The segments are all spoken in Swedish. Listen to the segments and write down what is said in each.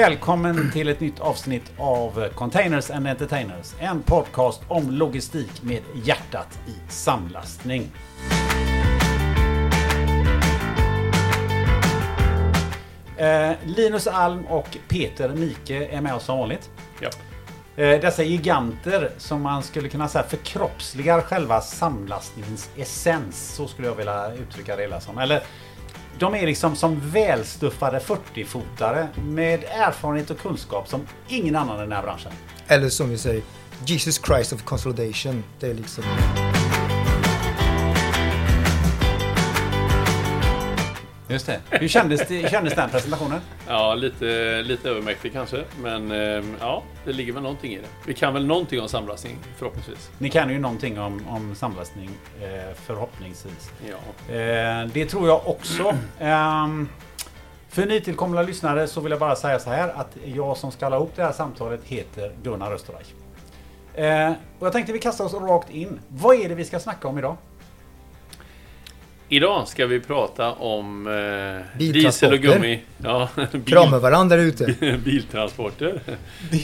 Välkommen till ett nytt avsnitt av Containers and Entertainers. En podcast om logistik med hjärtat i samlastning. Eh, Linus Alm och Peter Mike är med oss som vanligt. Ja. Eh, dessa giganter som man skulle kunna säga förkroppsligar själva samlastningens essens. Så skulle jag vilja uttrycka det hela som. Eller de är liksom som välstuffade 40-fotare med erfarenhet och kunskap som ingen annan i den här branschen. Eller som vi säger, Jesus Christ of Consolidation. Det är liksom... Just det. Hur kändes, det, kändes den presentationen? Ja, lite, lite övermäktig kanske. Men eh, ja, det ligger väl någonting i det. Vi kan väl någonting om samlastning förhoppningsvis. Ni kan ju någonting om, om samlastning eh, förhoppningsvis. Ja. Eh, det tror jag också. Ehm, för nytillkomna lyssnare så vill jag bara säga så här att jag som ska ihop det här samtalet heter Gunnar Österreich. Eh, och jag tänkte vi kastar oss rakt in. Vad är det vi ska snacka om idag? Idag ska vi prata om eh, Biltransporter. diesel och gummi. Ja, bil, Kramar varandra där ute. biltransporter.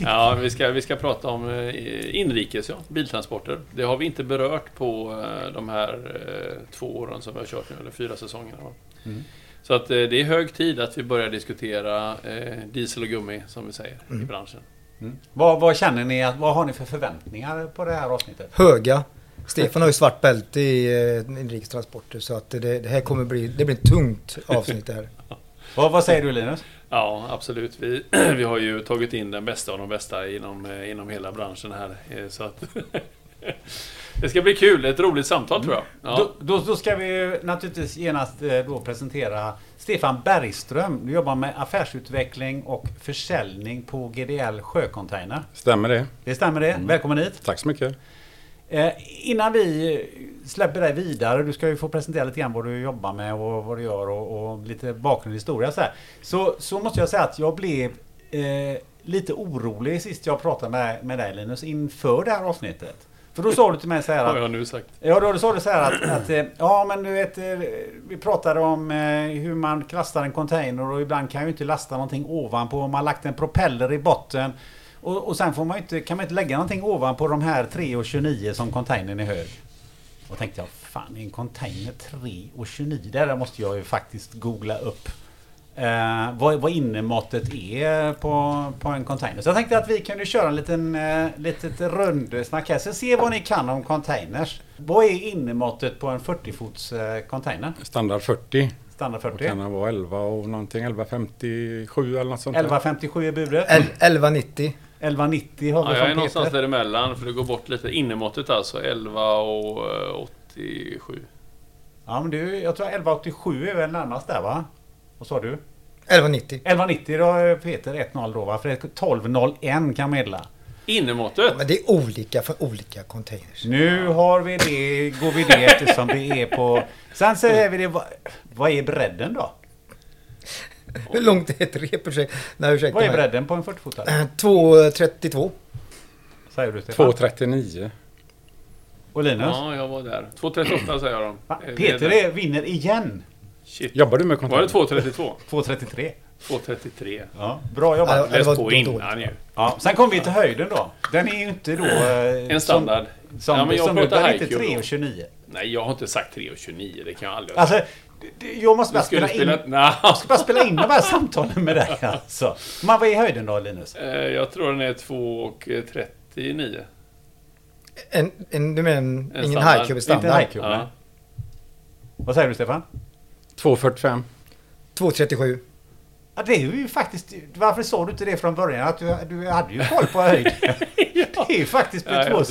Ja, vi ska, vi ska prata om eh, inrikes, ja. Biltransporter. Det har vi inte berört på eh, de här eh, två åren som vi har kört nu, eller fyra säsongerna. Mm. Så att eh, det är hög tid att vi börjar diskutera eh, diesel och gummi, som vi säger, i Mm. branschen. Mm. Vad, vad känner ni? att- Vad har ni för förväntningar på det här avsnittet? Höga. Stefan har ju svart bälte i eh, inrikestransporter så att det, det här kommer bli, det blir ett tungt avsnitt det här. Vad, vad säger du Linus? Ja, absolut. Vi, vi har ju tagit in den bästa av de bästa inom, eh, inom hela branschen här. eh, Så att det ska bli kul. Ett roligt samtal tror jag. Ja. Då, då, då ska vi naturligtvis genast då presentera Stefan Bergström. Du jobbar med affärsutveckling och försäljning på GDL Sjöcontainer. Stämmer det? Det stämmer det? Välkommen hit! Tack så mycket. Eh, innan vi släpper dig vidare, du ska ju få presentera lite grann vad du jobbar med och vad du gör och, och lite bakgrund och historia så, här. så Så måste jag säga att jag blev eh, lite orolig sist jag pratade med, med dig Linus inför det här avsnittet. För då sa du till mig så här Har att jag nu sagt. Ja, då sa du så här att, att eh, ja men du vet, eh, vi pratade om eh, hur man lastar en container och ibland kan ju inte lasta någonting ovanpå. Man har lagt en propeller i botten. Och, och sen får man ju inte, kan man inte lägga någonting ovanpå de här 3,29 som containern är hög. Och tänkte jag, fan en container 3,29? Det där måste jag ju faktiskt googla upp. Eh, vad, vad innemåttet är på, på en container. Så jag tänkte att vi kunde köra en liten eh, litet rundsnack här. Så se vad ni kan om containers. Vad är innemåttet på en 40-fots eh, container? Standard 40. Standard Då 40. kan det vara 11 och någonting. 1157 eller något sånt. där. 1157 är budet. El- 1190. 1190 har vi Ja, jag är någonstans Peter. däremellan för det går bort lite. Innemåttet alltså 11 och eh, 87. Ja men du, jag tror 1187 är väl närmast där va? Vad sa du? 1190. 1190 då är Peter 1-0 då va? För det är 1201 kan meddela. Innemåttet? Men det är olika för olika containers. Nu har vi det, går vi det eftersom det är på... Sen säger vi det, vad, vad är bredden då? Hur långt är ett rep? Ursäkta, nej, ursäkta Vad är mig. bredden på en 40-fotare? Eh, 232. Säger du Stefan? 239. Och Linus? Ja, jag var där. 238 säger de. Va? Eh, Peter det- är, vinner igen. Shit. Jobbar du med Var det container? 232? 2.33. 233. Ja, bra jobbat. Ja, det Läs på dåligt. innan ju. Ja, sen kommer vi till höjden då. Den är ju inte då... eh, En standard. Som, som, Ja, men jag som pratar den är inte haiku då. 3,29. Nej, jag har inte sagt 3,29. Det kan jag aldrig ha Alltså, det- jag måste bara skulle spela in... spela... Nej, Jag ska bara spela in de här samtalen med dig alltså. Men vad är höjden då Linus? Eh, jag tror den är 2,39. En, en, du menar en, En ingen high Inte standard? high. Ja. Vad säger du Stefan? 245. 237. Ja, det är ju faktiskt... Varför sa du inte det från början? Att du, du hade ju koll på höjd. Det är ju faktiskt på Ja, två, en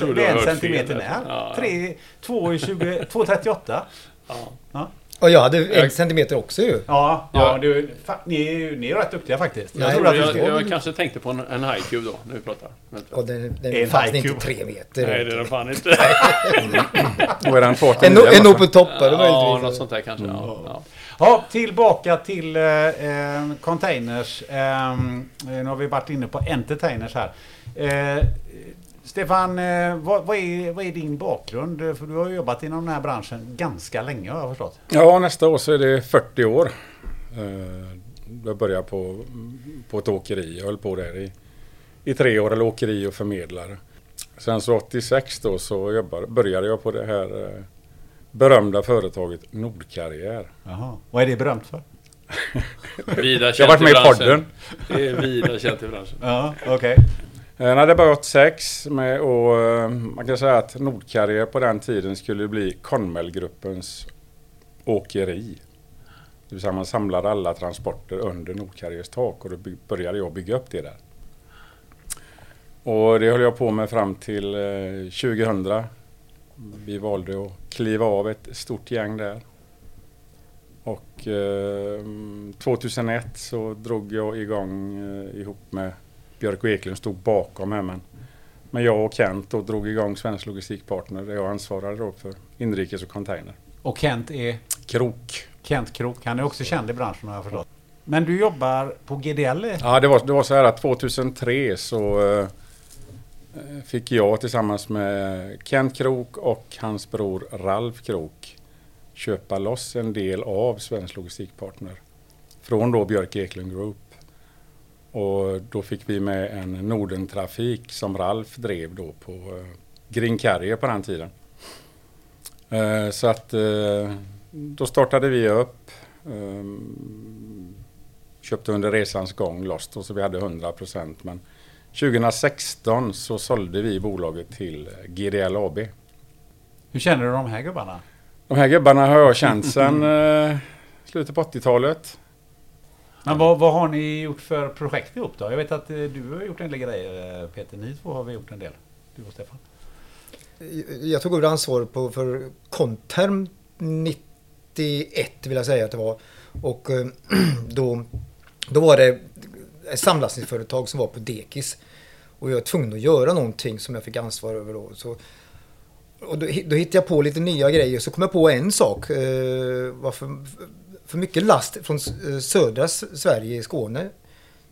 centimeter när. där. Ja, ja. Tre- två tjugo- 2,38. Ja. Och jag hade en Jag- centimeter också ju. Ja, ja Ja. du, fa, ni, är ju- ni är rätt duktiga faktiskt. Jag, Nej, tror att jag, jag, kanske tänkte på en, en high cube då, när vi pratar. Och den, den En fanns high inte cube. tre meter. Nej, det är den fan inte. Då är den En, 289. en open toppare ja, möjligtvis. något sånt där kanske. Ja. Ja. Ja, tillbaka till eh, eh, containers. Eh, nu har vi varit inne på entertainers här. Eh, Stefan, eh, vad, vad, är, vad är din bakgrund? För du har jobbat inom den här branschen ganska länge har jag förstått. Ja, nästa år så är det 40 år. Eh, Jag började på, på ett åkeri. Jag höll på där i, i tre år, eller åkeri och förmedlare. Sen så 86 då så jobbade, började jag på det här eh, berömda företaget Nordkarriär. Jaha. Vad är det berömt för? Vida Jag har varit med i branschen. podden. Det är vida känt i branschen. Ja, okej. Eh, Eh, Nej, det var 86 med och eh, man kan säga att Nordkarriär på den tiden skulle bli Conmel-gruppens åkeri. Det vill säga man samlade alla transporter under Nordkarriärs tak och då började jag bygga upp det där. Och det höll jag på med fram till eh, 2000. Vi valde att kliva av ett stort gäng där. Och 2001 så drog jag igång ihop med Björk och Eklund stod bakom här men, men jag och Kent då drog igång Svensk Logistikpartner där jag ansvarade då för inrikes och container. Och Kent är Krok. Kent Krok. Han är också känd i branschen har jag förstått. Men du jobbar på GDL? Ja det var, det var så här att 2003 så eh, fick jag tillsammans med Kent Krok och hans bror Ralf Krok köpa loss en del av Svensk Logistikpartner från då Björk Eklund Group. Och då fick vi med en Nordentrafik som Ralf drev då på eh, Green Carrier på den tiden. Eh, så att eh, då startade vi upp. köpte under resans gång loss då, så vi hade 100 procent. Men 2016 så sålde vi bolaget till GDL AB. Hur känner du de här gubbarna? De här gubbarna har jag känt sedan slutet på 80-talet. Men vad, vad har ni gjort för projekt ihop då? Jag vet att eh, du har gjort en del grejer eh, Peter. Ni två har vi gjort en del. Du och Stefan. Jag tog över ansvar på, för Konterm 91 vill jag säga att det var. Och eh, då, då var det ett samlastningsföretag som var på dekis. Och jag var tvungen att göra någonting som jag fick ansvar över då. Så, och då, då hittade jag på lite nya grejer. Så kom jag på en sak. Eh, varför, för mycket last från eh, södra Sverige, Skåne,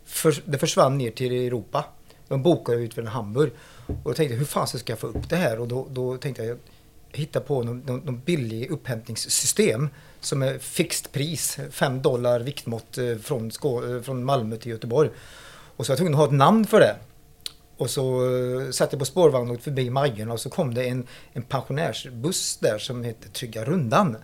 för, det försvann ner till Europa. De bokade ut från Hamburg. Och då tänkte jag, hur fan ska jag få upp det här? Och då, då tänkte jag, hitta på någon, någon, någon billig upphämtningssystem som är fixt pris, 5 dollar viktmått eh, från, Skå, eh, från Malmö till Göteborg. Och så var jag tvungen att ha ett namn för det. Och så satt jag på spårvagnen och åkte förbi Majorna och så kom det en, en pensionärsbuss där som hette Trygga Rundan.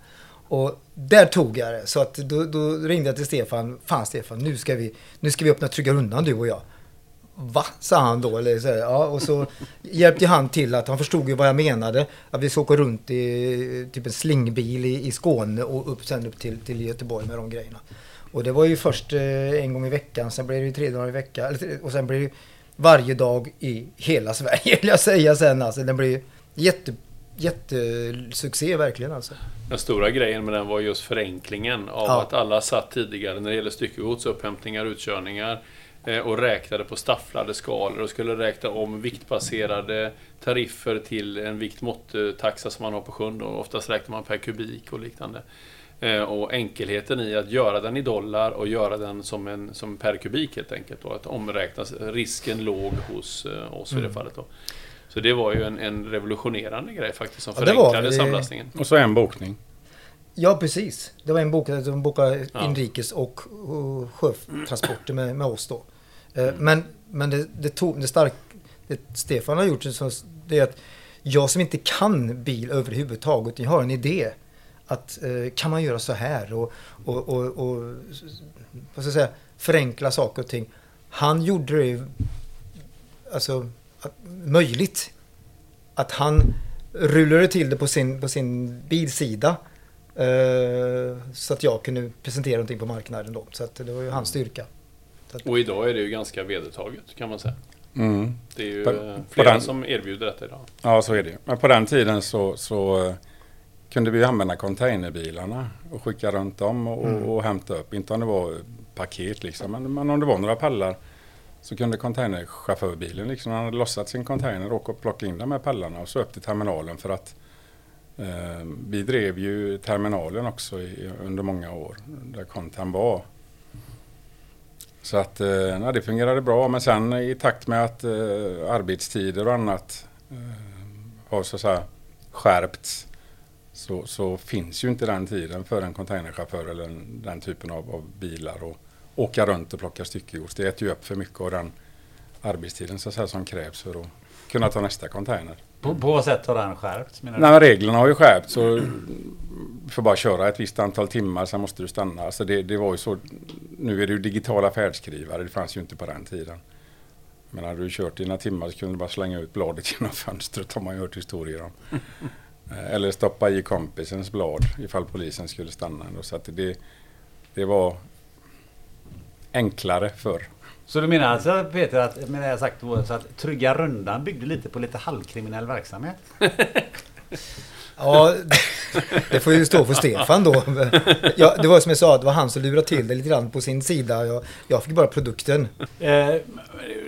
Och där tog jag det. Så att då, då ringde jag till Stefan. Fan Stefan, nu ska vi, nu ska vi öppna Trygga Rundan du och jag. Va? sa han då. Eller så, här, ja, och så hjälpte han till att han förstod ju vad jag menade. Att vi ska åka runt i typ en slingbil i, i Skåne och upp, sen upp till, till Göteborg med de grejerna. Och det var ju först eh, en gång i veckan, sen blev det ju tre dagar i veckan. Och sen blev det varje dag i hela Sverige vill jag säga sen. Alltså, den blev jätte, jättesuccé verkligen alltså. Den stora grejen med den var just förenklingen av Ja. att alla satt tidigare när det gäller styckegods, upphämtningar, utkörningar eh, och räknade på stafflade skalor och skulle räkna om viktbaserade tariffer till en viktmåtttaxa som man har på sjön. Och oftast räknar man per kubik och liknande. Eh, Och enkelheten i att göra den i dollar och göra den som, en, som per kubik helt enkelt. Och att omräkna risken låg hos eh, oss i det Mm. fallet. Då. Så det var ju en, en revolutionerande grej faktiskt som Ja, det var förenklade det. samlastningen. Och så en bokning. Ja, precis. Det var en bok som bokade Ja. inrikes och, och sjötransporter med, med oss då. Eh, Men, men det, det, tog, det, stark, det Stefan har gjort så, det är att jag som inte kan bil överhuvudtaget, jag har en idé. Att eh, kan man göra så här och, och, och, och vad ska jag säga, förenkla saker och ting. Han gjorde det ju, alltså, att, möjligt. Att han rullade till det på sin, på sin bilsida. Eh, så att jag kunde presentera någonting på marknaden då. Så att det var ju hans styrka. Och idag är det ju ganska vedertaget kan man säga. Mm. Det är ju På- eh, på flera den- som erbjuder detta idag. Ja, så är det. Men på den tiden så, så eh, kunde vi använda containerbilarna och skicka runt dem och, Mm. och hämta upp. Inte om det var paket liksom, men, men om det var några pallar så kunde containerchaufförbilen, liksom, han hade lossat sin container, åka och plocka in de här pallarna och så upp till terminalen för att eh, vi drev ju terminalen också i, under många år, där kontan var. Så att eh, nej, det fungerade bra, men sen i takt med att eh, arbetstider och annat eh, har så att säga skärpts så, så finns ju inte den tiden för en containerchaufför eller en, den typen av, av bilar. Och, åka runt och plocka styckegods. Det äter ju upp för mycket av den arbetstiden så att säga, som krävs för att kunna ta nästa container. På, på vad sätt har den skärpts? Nej, reglerna har ju skärpts. Så du får bara köra ett visst antal timmar, sen måste du stanna. Alltså det, det var ju så, nu är det ju digitala färdskrivare, det fanns ju inte på den tiden. Men hade du kört dina timmar så kunde du bara slänga ut bladet genom fönstret har man ju hört historier om. Eh, Eller stoppa i kompisens blad ifall polisen skulle stanna. Så att det, det var enklare förr. Så du menar alltså Peter att, med det jag sagt, så att Trygga Rundan byggde lite på lite halvkriminell verksamhet? Ja, det får ju stå för Stefan då. Ja, det var som jag sa, det var han som lurade till det lite grann på sin sida. Jag, jag fick bara produkten. Eh,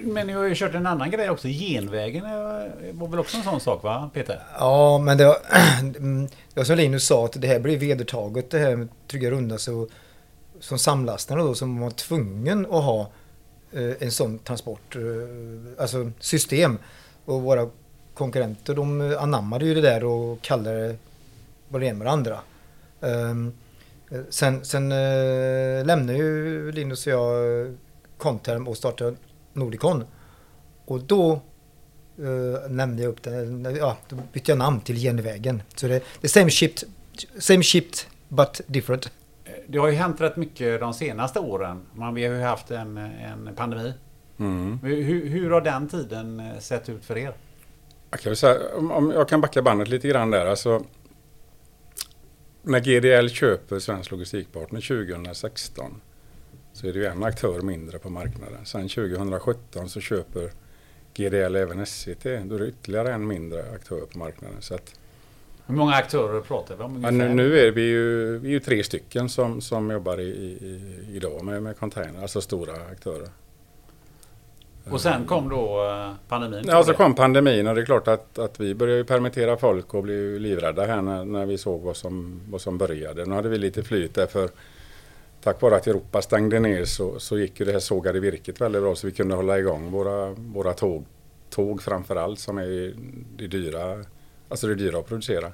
men ni har ju kört en annan grej också. Genvägen var väl också en sån sak va Peter? Ja, men det var, det var som Linus sa, att det här blev vedertaget det här med Trygga Runda. Så, som samlastare då, som var tvungen att ha eh, en sån transport, eh, alltså system. Och våra konkurrenter de anammade ju det där och kallade det vad det ena med det andra. Eh, sen sen eh, lämnade ju Linus och jag eh, Conterm och startade Nordicon. Och då eh, nämnde jag upp det, eh, ja, då bytte jag namn till Genvägen. Så det det är same shipped, same shipped but different. Det har ju hänt rätt mycket de senaste åren. Man, vi har ju haft en, en pandemi. Mm. Hur, hur har den tiden eh, sett ut för er? Jag kan, säga, om, om jag kan backa bandet lite grann där. Alltså, när GDL köper Svensk Logistikpartner 2016 så är det ju en aktör mindre på marknaden. Sen 2017 så köper GDL även SCT. Då är det ytterligare en mindre aktör på marknaden. Så att, Hur många aktörer pratar vi om? ja, nu, nu är vi ju, vi är ju tre stycken som, som jobbar i, i, idag med, med container, alltså stora aktörer. Och sen kom då eh, pandemin. Ja, så kom pandemin och det är klart att, att vi började permittera folk och blev livrädda här när, när vi såg vad som, vad som började. Nu hade vi lite flyt där för tack vare att Europa stängde ner så, så gick ju det här sågade virket väldigt bra så vi kunde hålla igång våra, våra tåg, tåg framför allt som är det dyra, alltså det är dyra att producera.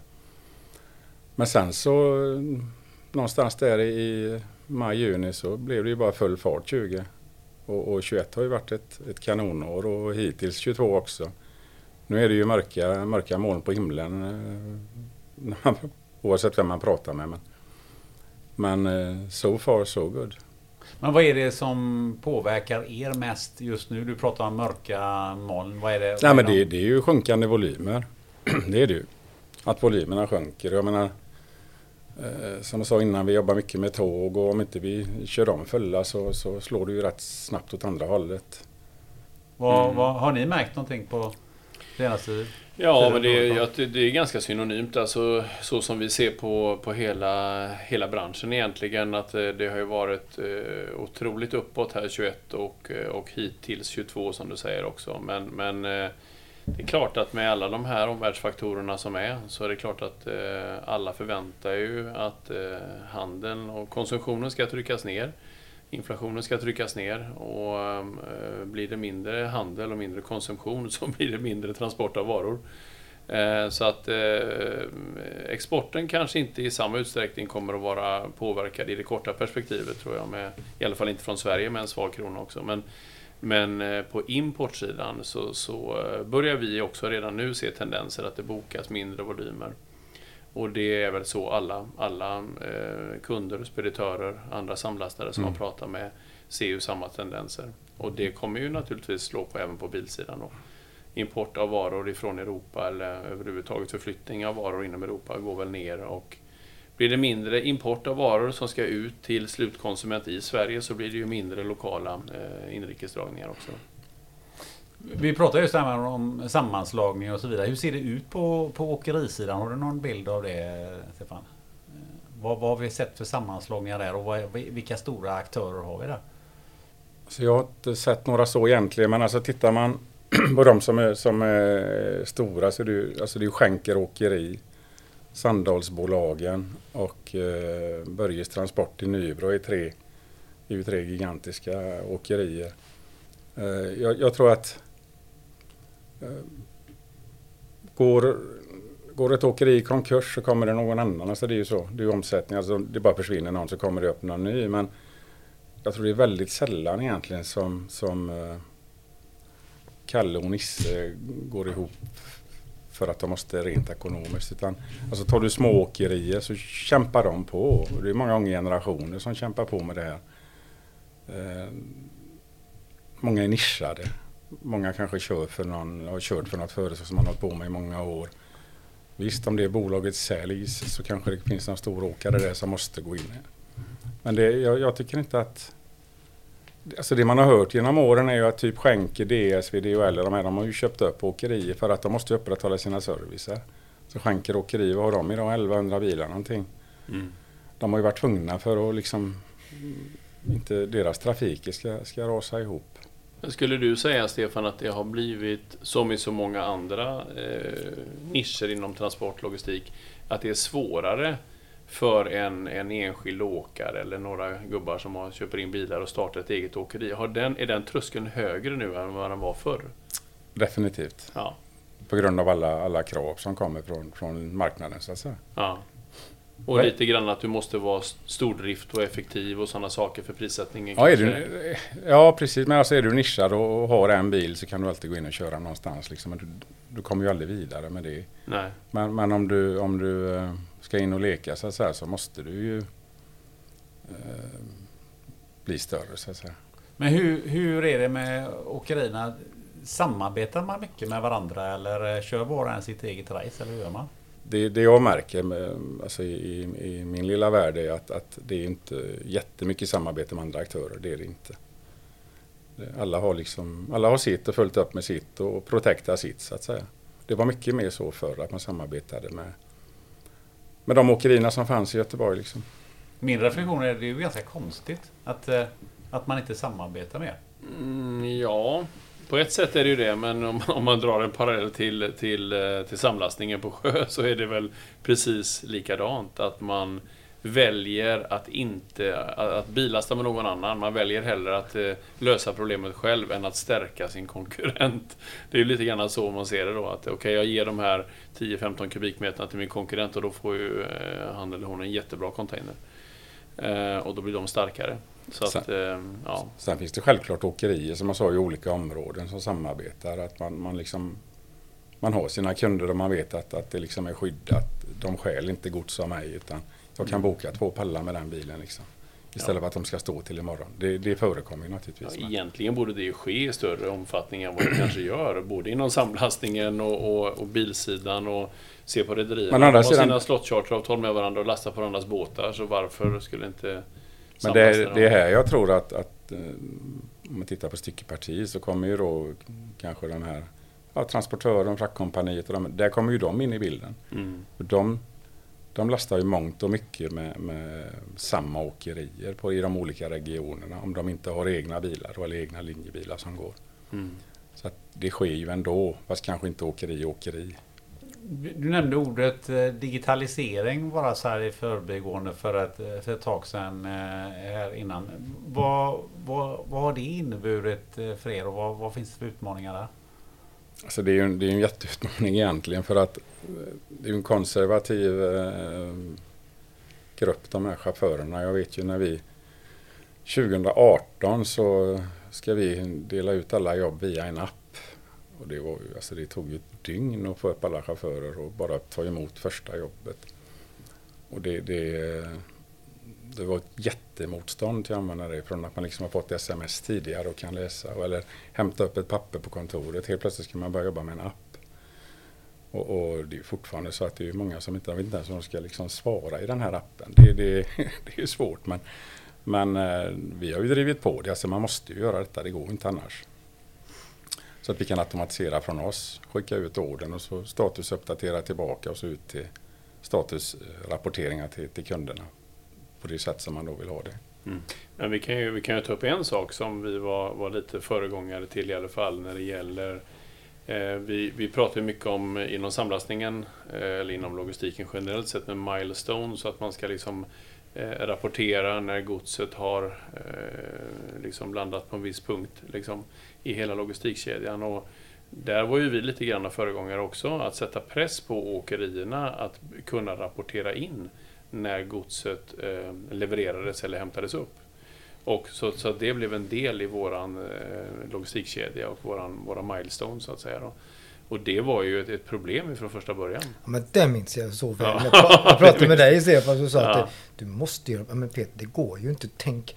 Men sen så någonstans där i maj, juni så blev det ju bara full fart 20. Och, och 21 har ju varit ett, ett kanonår och hittills 22 också. Nu är det ju mörka, mörka moln på himlen eh, man, oavsett vem man pratar med. Men, men eh, so far so good. Men vad är det som påverkar er mest just nu? Du pratar om mörka moln. Vad är det? Nej men det, det är ju sjunkande volymer. det är det ju. Att volymerna sjunker. Jag menar, eh, som jag sa innan, vi jobbar mycket med tåg och om inte vi kör dem fulla så, så slår det ju rätt snabbt åt andra hållet. Vad, Mm. vad, har ni märkt någonting på senaste Ja, Tiden men det är, ja, det- är ganska synonymt. Alltså, så som vi ser på, på hela, hela branschen egentligen. Att eh, det har ju varit eh, otroligt uppåt här 21 och, och hittills 22 som du säger också. Men, men eh, det är klart att med alla de här omvärldsfaktorerna som är så är det klart att eh, alla förväntar ju att eh, handeln och konsumtionen ska tryckas ner. Inflationen ska tryckas ner och eh, blir det mindre handel och mindre konsumtion så blir det mindre transport av varor. Eh, så att eh, exporten kanske inte i samma utsträckning kommer att vara påverkad i det korta perspektivet tror jag. Med, I alla fall inte från Sverige med en svag krona också. Men, men eh, på importsidan så, så eh, börjar vi också redan nu se tendenser att det bokas mindre volymer. Och det är väl så alla, alla eh, kunder, speditörer, andra samlastare som Mm. man pratar med ser ju samma tendenser. Och det kommer ju naturligtvis slå på även på bilsidan då. Import av varor ifrån Europa eller överhuvudtaget förflyttning av varor inom Europa går väl ner och blir det mindre import av varor som ska ut till slutkonsument i Sverige så blir det ju mindre lokala eh, inrikesdragningar också. Vi pratar just här om sammanslagning och så vidare. Hur ser det ut på, på åkerisidan? Har du någon bild av det Stefan? Eh, Vad, vad har vi sett för sammanslagningar där och vad, vilka stora aktörer har vi där? Så jag har inte sett några så egentligen, men alltså tittar man på de som är, som är stora så är det ju, alltså det är ju Schenker Åkeri, Sandalsbolagen och eh, Börjes Transport i Nybro är tre, är ju tre gigantiska åkerier. Eh, jag, jag tror att eh, går, går ett åkeri i konkurs så kommer det någon annan. Alltså det är ju så, det är ju omsättning, alltså det bara försvinner någon så kommer det upp någon ny. Men jag tror det är väldigt sällan egentligen som, som eh, Kalle och Nisse går ihop för att de måste rent ekonomiskt. Utan, alltså tar du smååkerier så kämpar de på. Det är många gånger generationer som kämpar på med det här. Eh, många är nischade. Många kanske kör för någon, har kört för något företag som man har hållit på med i många år. Visst, om det bolaget säljs så kanske det finns någon stor åkare där som måste gå in. Men det, jag, jag tycker inte att Alltså det man har hört genom åren är ju att typ Schenker, DSV, DHL, de här, de har ju köpt upp åkerier för att de måste upprätthålla sina servicer. Så Schenker Åkeri, vad har de idag? 1100 bilar någonting. Mm. De har ju varit tvungna för att liksom inte deras trafik ska, ska rasa ihop. Skulle du säga Stefan att det har blivit, som i så många andra eh, nischer inom transportlogistik, att det är svårare för en, en enskild åkare eller några gubbar som har, köper in bilar och startar ett eget åkeri. Har den, är den tröskeln högre nu än vad den var förr? Definitivt. Ja. På grund av alla, alla krav som kommer från, från marknaden så att säga. Ja. Och lite grann att du måste vara stordrift och effektiv och sådana saker för prissättningen. Ja, du, ja precis. Men alltså är du nischad och har en bil så kan du alltid gå in och köra någonstans. Liksom. Du, du kommer ju aldrig vidare med det. Nej. Men, men om du, om du eh, ska in och leka så, att säga, så måste du ju eh, bli större så att säga. Men hur, hur är det med åkerierna? Samarbetar man mycket med varandra eller kör var och en sitt eget race eller hur gör man? Det, det jag märker med, alltså i, i, min lilla värld är att, att det är inte jättemycket samarbete med andra aktörer. Det är det inte. Alla har, liksom, alla har sitt och följt upp med sitt och protektar sitt så att säga. Det var mycket mer så förr att man samarbetade med med de åkerierna som fanns i Göteborg. Liksom. Min reflektion är att det är ju ganska konstigt att, eh, att man inte samarbetar mer. Mm, ja, på ett sätt är det ju det, men om, om man drar en parallell till, till, eh, till samlastningen på sjö så är det väl precis likadant. Att man väljer att inte att bilasta med någon annan. Man väljer hellre att eh, lösa problemet själv än att stärka sin konkurrent. Det är lite grann så man ser det då. Att okej, okay, jag ger de här 10-15 kubikmeterna till min konkurrent och då får ju eh, han eller hon en jättebra container. Eh, och då blir de starkare. Så sen, att, ja. sen finns det självklart åkerier som man sa i olika områden som samarbetar. Att man, man, liksom, man har sina kunder och man vet att, att det liksom är skyddat. De skäl inte gods av mig utan jag kan boka två pallar med den bilen. Liksom. Istället ja. för att de ska stå till imorgon. Det, det förekommer ju naturligtvis. Ja, egentligen borde det ju ske i större omfattning än vad det kanske gör. Både inom samlastningen och, och, och bilsidan och se på rederierna. De har sidan... sina slottcharteravtal med varandra och lastar på varandras båtar. Så varför skulle inte Men det är, det är här jag tror att, att eh, om man tittar på styckeparti så kommer ju då kanske de här ja, transportören, fraktkompaniet och de, där kommer ju de in i bilden. Mm. De de lastar ju mångt och mycket med, med samma åkerier på, i de olika regionerna om de inte har egna bilar eller egna linjebilar som går. Mm. Så det sker ju ändå, fast kanske inte åkeri åkeri. Du nämnde ordet eh, digitalisering bara så här i förbigående för ett, eh, för ett tag sedan eh, här innan. Vad, vad, vad har det inneburit för er och vad, vad finns det för utmaningar där? Alltså det är ju en, det är en jätteutmaning egentligen för att eh, det är en konservativ eh, grupp de här chaufförerna. Jag vet ju när vi 2018 så ska vi dela ut alla jobb via en app. Och det, var, alltså det tog ju ett dygn att få upp alla chaufförer och bara ta emot första jobbet. Och det, det, det var ett jättemotstånd till att använda det från att man liksom har fått sms tidigare och kan läsa eller hämta upp ett papper på kontoret. Helt plötsligt ska man börja jobba med en app. Och, och, det är fortfarande så att det är många som inte vet inte ens hur de ska liksom svara i den här appen. Det, det, det är svårt men, men eh, vi har ju drivit på det. Alltså man måste ju göra detta, det går inte annars. Så att vi kan automatisera från oss, skicka ut orden och så statusuppdatera tillbaka och så ut till statusrapporteringar till, till kunderna på det sätt som man då vill ha det. Mm. Men vi kan, ju, vi kan ju ta upp en sak som vi var, var lite föregångare till i alla fall när det gäller Eh, vi, vi pratar mycket om inom samlastningen, eh, eller inom logistiken generellt sett, med Milestones, så att man ska liksom eh, rapportera när godset har eh, liksom landat på en viss punkt liksom, i hela logistikkedjan. Och där var ju vi lite grann föregångare också, att sätta press på åkerierna att kunna rapportera in när godset levererades eller hämtades upp. Och så, så det blev en del i våran eh, logistikkedja och våran, våra milestone så att säga. Då. Och det var ju ett, ett problem från första början. Ja, men det minns jag så väl. Ja. Jag pra- Jag pratade med dig Stefan och sa Ja. att du måste göra... Men Peter, det går ju inte. Tänk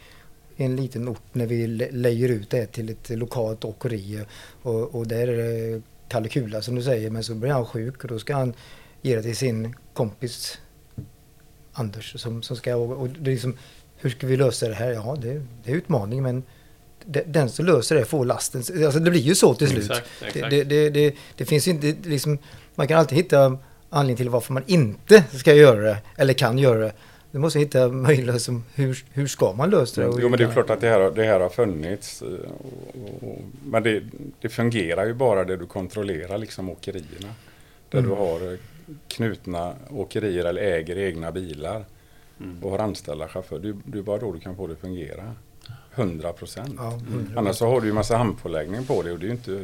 en liten ort när vi le- lejer ut det till ett lokalt åkeri och, och där är det Kalle Kula som du säger men så blir han sjuk och då ska han ge det till sin kompis Anders som, som ska... Och, och det är liksom, hur ska vi lösa det här? Ja, det, det är utmaning men de- den som löser det får lasten. Alltså det blir ju så till slut. Exakt, Det, exakt. det, det, det, det finns ju inte liksom, man kan alltid hitta anledning till varför man inte ska göra det eller kan göra det. Du måste hitta möjlighet som hur, hur ska man lösa det? Jo men det är klart att det här, har- det här har funnits. eh, Och, och, men det, det fungerar ju bara där du kontrollerar liksom åkerierna. Där Mm. du har eh, knutna åkerier eller äger egna bilar Mm. och har anställda chaufförer. Det, det är bara då du kan få det att fungera. 100 procent. Ja, hundra. Annars så har du ju massa handpåläggning på det och det är ju inte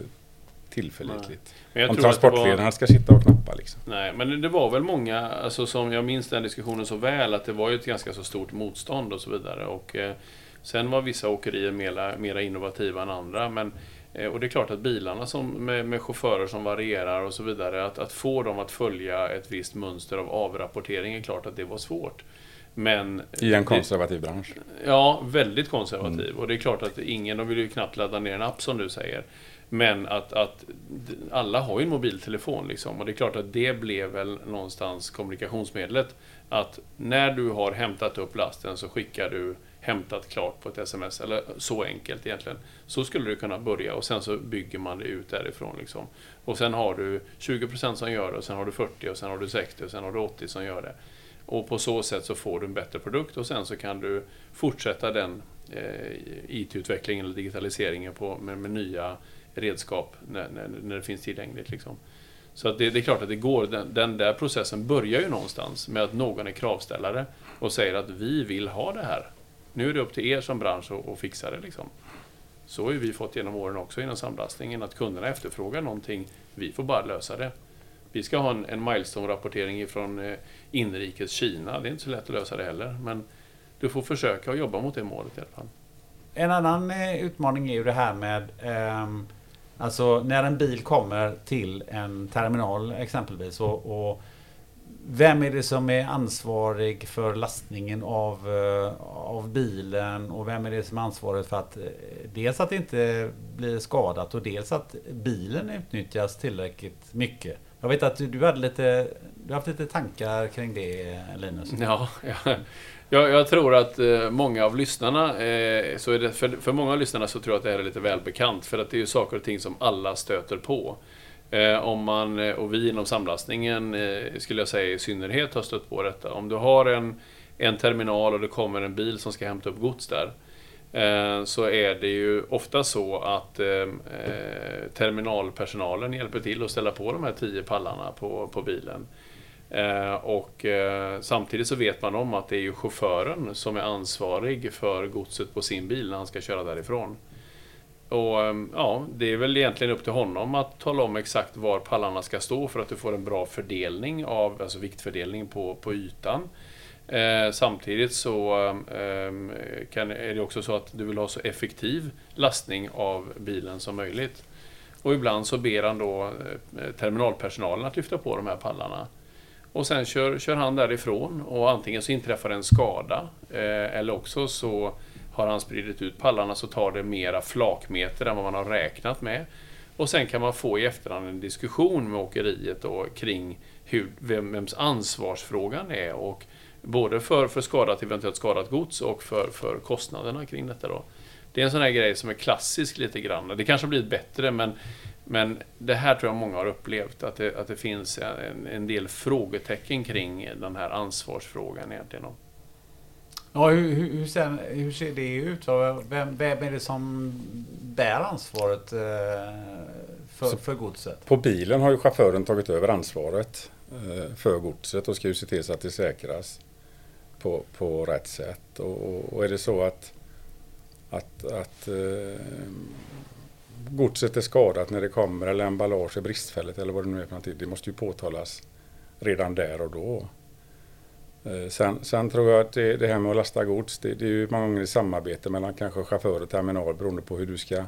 tillförlitligt. Men jag Om tror att det var- transportledarna ska sitta och knappa liksom. Nej, men det var väl många, alltså som jag minns den diskussionen så väl, att det var ju ett ganska så stort motstånd och så vidare. Och eh, sen var vissa åkerier mera, mera innovativa än andra. Men, och det är klart att bilarna som, med, med chaufförer som varierar och så vidare, att, att få dem att följa ett visst mönster av avrapportering är klart att det var svårt. Men I en det- konservativ bransch. Ja, väldigt konservativ. Och det är klart att ingen, de vill ju knappt ladda ner en app som du säger. Men att, att alla har ju en mobiltelefon liksom. Och det är klart att det blev väl någonstans kommunikationsmedlet. Att när du har hämtat upp lasten så skickar du hämtat klart på ett sms. Eller så enkelt egentligen. Så skulle du kunna börja och sen så bygger man det ut därifrån. Liksom. Och sen har du 20% som gör det och sen har du 40% och sen har du 60% och sen har du 80% som gör det. Och på så sätt så får du en bättre produkt och sen så kan du fortsätta den eh, IT-utvecklingen eller digitaliseringen på, med, med nya redskap när, när, när det finns tillgängligt. Liksom. Så att det, det är klart att det går. Den, den där processen börjar ju någonstans med att någon är kravställare och säger att vi vill ha det här. Nu är det upp till er som bransch att, fixa det. Liksom. Så har vi fått genom åren också inom samlastningen, att kunderna efterfrågar någonting. Vi får bara lösa det. Vi ska ha en, en milestone-rapportering från eh, inrikes Kina. Det är inte så lätt att lösa det heller. Men du får försöka att jobba mot det målet i alla fall. En annan eh, utmaning är ju det här med eh, Alltså när en bil kommer till en terminal exempelvis och, och vem är det som är ansvarig för lastningen av, eh, av bilen och vem är det som är ansvarig för att eh, dels att det inte blir skadat och dels att bilen utnyttjas tillräckligt mycket. Jag vet att du, du hade lite Du har haft lite tankar kring det Linus? Ja, ja. Jag, jag tror att eh, många av lyssnarna, eh, så är det, för, för många av lyssnarna så tror jag att det här är lite välbekant. För att det är ju saker och ting som alla stöter på. Eh, om man, eh, och vi inom samlastningen, eh, skulle jag säga i synnerhet, har stött på detta. Om du har en, en terminal och det kommer en bil som ska hämta upp gods där. Eh, så är det ju ofta så att eh, eh, terminalpersonalen hjälper till att ställa på de här tio pallarna på, på bilen. Eh, och eh, samtidigt så vet man om att det är ju chauffören som är ansvarig för godset på sin bil när han ska köra därifrån. Och ehm, ja, det är väl egentligen upp till honom att tala om exakt var pallarna ska stå för att du får en bra fördelning av, alltså viktfördelning på, på ytan. Eh, samtidigt så eh, kan, är det också så att du vill ha så effektiv lastning av bilen som möjligt. Och ibland så ber han då eh, terminalpersonalen att lyfta på de här pallarna. Och sen kör, kör han därifrån och antingen så inträffar en skada eh, eller också så har han spridit ut pallarna så tar det mera flakmeter än vad man har räknat med. Och sen kan man få i efterhand en diskussion med åkeriet då kring hur, vem, vems ansvarsfrågan är och både för, för skadat, eventuellt skadat gods och för, för kostnaderna kring detta då. Det är en sån här grej som är klassisk lite grann. Det kanske har blivit bättre men, men det här tror jag många har upplevt. Att det, att det finns en, en del frågetecken kring den här ansvarsfrågan egentligen. då. Ja, hur, hur, ser, hur ser det ut? Vem, vem är det som bär ansvaret eh, för, för godset? På bilen har ju chauffören tagit över ansvaret eh, för godset och ska ju se till så att det säkras på, på rätt sätt. Och, och, och är det så att, att, att eh, godset är skadat när det kommer eller emballage är bristfälligt eller vad det nu är för någonting. Det måste ju påtalas redan där och då. Eh, Sen, sen tror jag att det, det här med att lasta gods, det, det är ju många gånger i samarbete mellan kanske chaufför och terminal beroende på hur du ska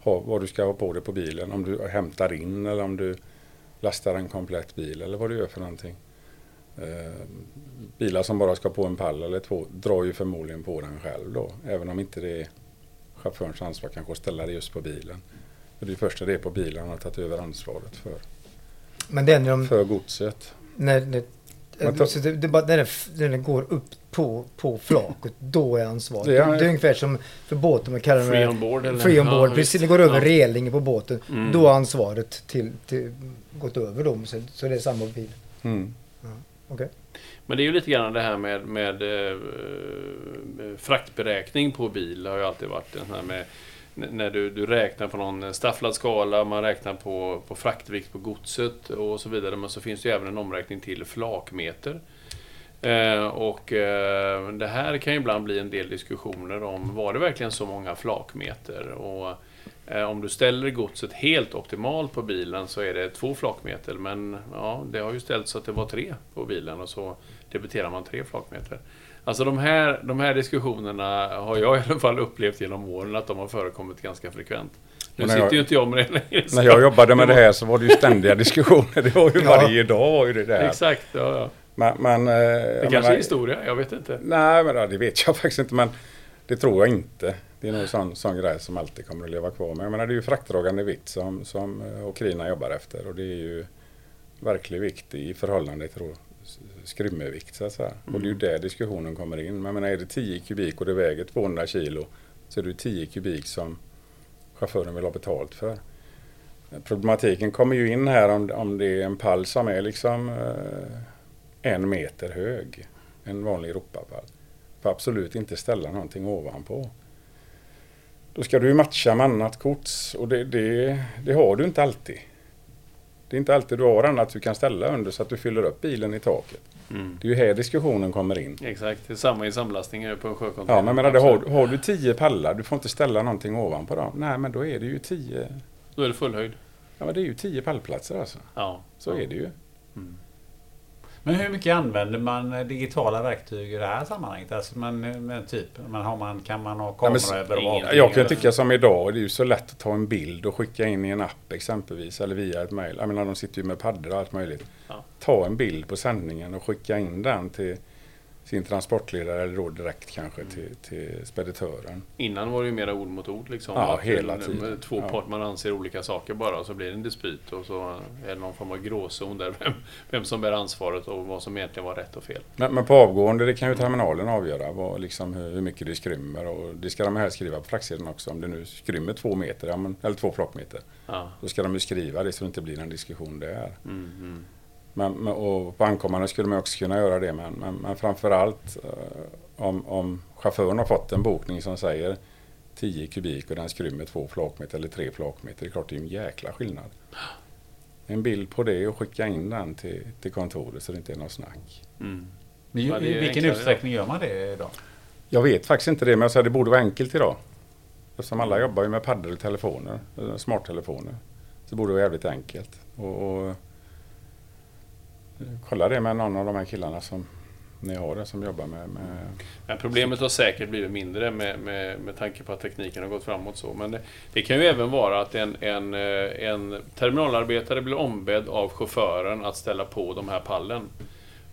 ha, vad du ska ha på dig på bilen. Om du hämtar in eller om du lastar en komplett bil eller vad du gör för någonting. Eh, bilar som bara ska på en pall eller två drar ju förmodligen på den själv då. Även om inte det är chaufförens ansvar kanske att ställa det just på bilen. För det är först när det är på bilen han har tagit över ansvaret för, Men när de... för godset. När, när, så det, det, är bara- när, den, när den går upp på, på flaket, då är ansvaret. Det Det är- är, ungefär som för båten, man kallar Free det on board eller? free on Ja, board. visst. Precis, det går över Ja. relingen på båten. Mm. Då har ansvaret till, till, gått över dem. Så, så det är samma bil. Mm. Okej. Men det är ju lite grann det här med, med eh, fraktberäkning på bil. Det har ju alltid varit den här med när du, du räknar på någon stafflad skala, man räknar på, på fraktvikt på godset och så vidare. Men så finns det ju även en omräkning till flakmeter. Eh, och eh, det här kan ju ibland bli en del diskussioner om var det verkligen så många flakmeter? Och eh, om du ställer godset helt optimalt på bilen så är det två flakmeter. Men ja, det har ju ställts så att det var tre på bilen och så debiterar man tre flakmeter. Alltså de här, de här diskussionerna har jag i alla fall upplevt genom åren att de har förekommit ganska frekvent. Nu sitter jag- ju inte jag med det längre. När jag jobbade med det här så var det ju ständiga diskussioner. Det var ju Ja. varje dag var ju det där. Exakt, ja, ja. Men, men, eh, Det kanske menar- är historia, jag vet inte. Nej, men det vet jag faktiskt inte. Men det tror jag inte. Det är nog en sån, sån grej som alltid kommer att leva kvar. Men jag menar, det är ju fraktdragande vikt som, som eh, åkerierna jobbar efter. Och det är ju verklig vikt i förhållande till då s- skrymmevikt så att säga. Och det är ju där diskussionen kommer in. Men menar, är det 10 kubik och det väger 200 kilo så är det ju 10 kubik som chauffören vill ha betalt för. Problematiken kommer ju in här om, om det är en pall som är liksom eh, en meter hög. En vanlig Europapall. Får absolut inte ställa någonting ovanpå. Då ska du matcha med annat gods och det, det, det har du inte alltid. Det är inte alltid du har annat du kan ställa under så att du fyller upp bilen i taket. Mm. Det är ju här diskussionen kommer in. Exakt, det är samma i samlastningen på en sjöcontainer. Ja, men menar, det har, har du tio pallar, du får inte ställa någonting ovanpå dem. Nej, men då är det ju tio. Då är det fullhöjd. Ja, men det är ju tio pallplatser alltså. Ja. Så är det ju. Mm. Men hur mycket använder man digitala verktyg i det här sammanhanget? Alltså man, men typ, man har man, kan man ha Ja, men- kameraövervakning? Jag kan tycka som idag, det är ju så lätt att ta en bild och skicka in i en app exempelvis eller via ett mejl. Jag menar de sitter ju med paddor och allt möjligt. Ja. Ta en bild på sändningen och skicka in den till sin transportledare eller då direkt kanske till, till speditören. Innan var det ju mera ord mot ord liksom. Ja, Att hela en- tiden. Två Ja. part man anser olika saker bara och så blir det en dispyt och så är det någon form av gråzon där vem, vem som bär ansvaret och vad som egentligen var rätt och fel. Men, men på avgående, det kan ju terminalen avgöra vad, liksom, hur, mycket det skrymmer och det ska de här skriva på fraktsidan också. Om det nu skrymmer två meter, eller två flockmeter, Ja. då ska de ju skriva det så det inte blir en diskussion där. Mm, mm. Men, men, och på ankommande skulle man också kunna göra det, men, men, men framförallt eh, om, om chauffören har fått en bokning som säger 10 kubik och den skrymmer två flakmeter eller tre flakmeter, det är klart det är en jäkla skillnad. En bild på det och skicka in den till, till kontoret så det inte är något snack. Mm. Men I vilken enklare, utsträckning gör man det idag? Jag vet faktiskt inte det, men jag säger det borde vara enkelt idag. Eftersom alla jobbar ju med paddor och telefoner, eller smarttelefoner. Så borde det vara jävligt enkelt. Och, och, eh, kolla det med någon av de här killarna som ni har det, som jobbar med, med Men problemet har säkert blivit mindre med, med, med tanke på att tekniken har gått framåt så. Men det, det kan ju även vara att en, en, eh, en terminalarbetare blir ombedd av chauffören att ställa på de här pallen.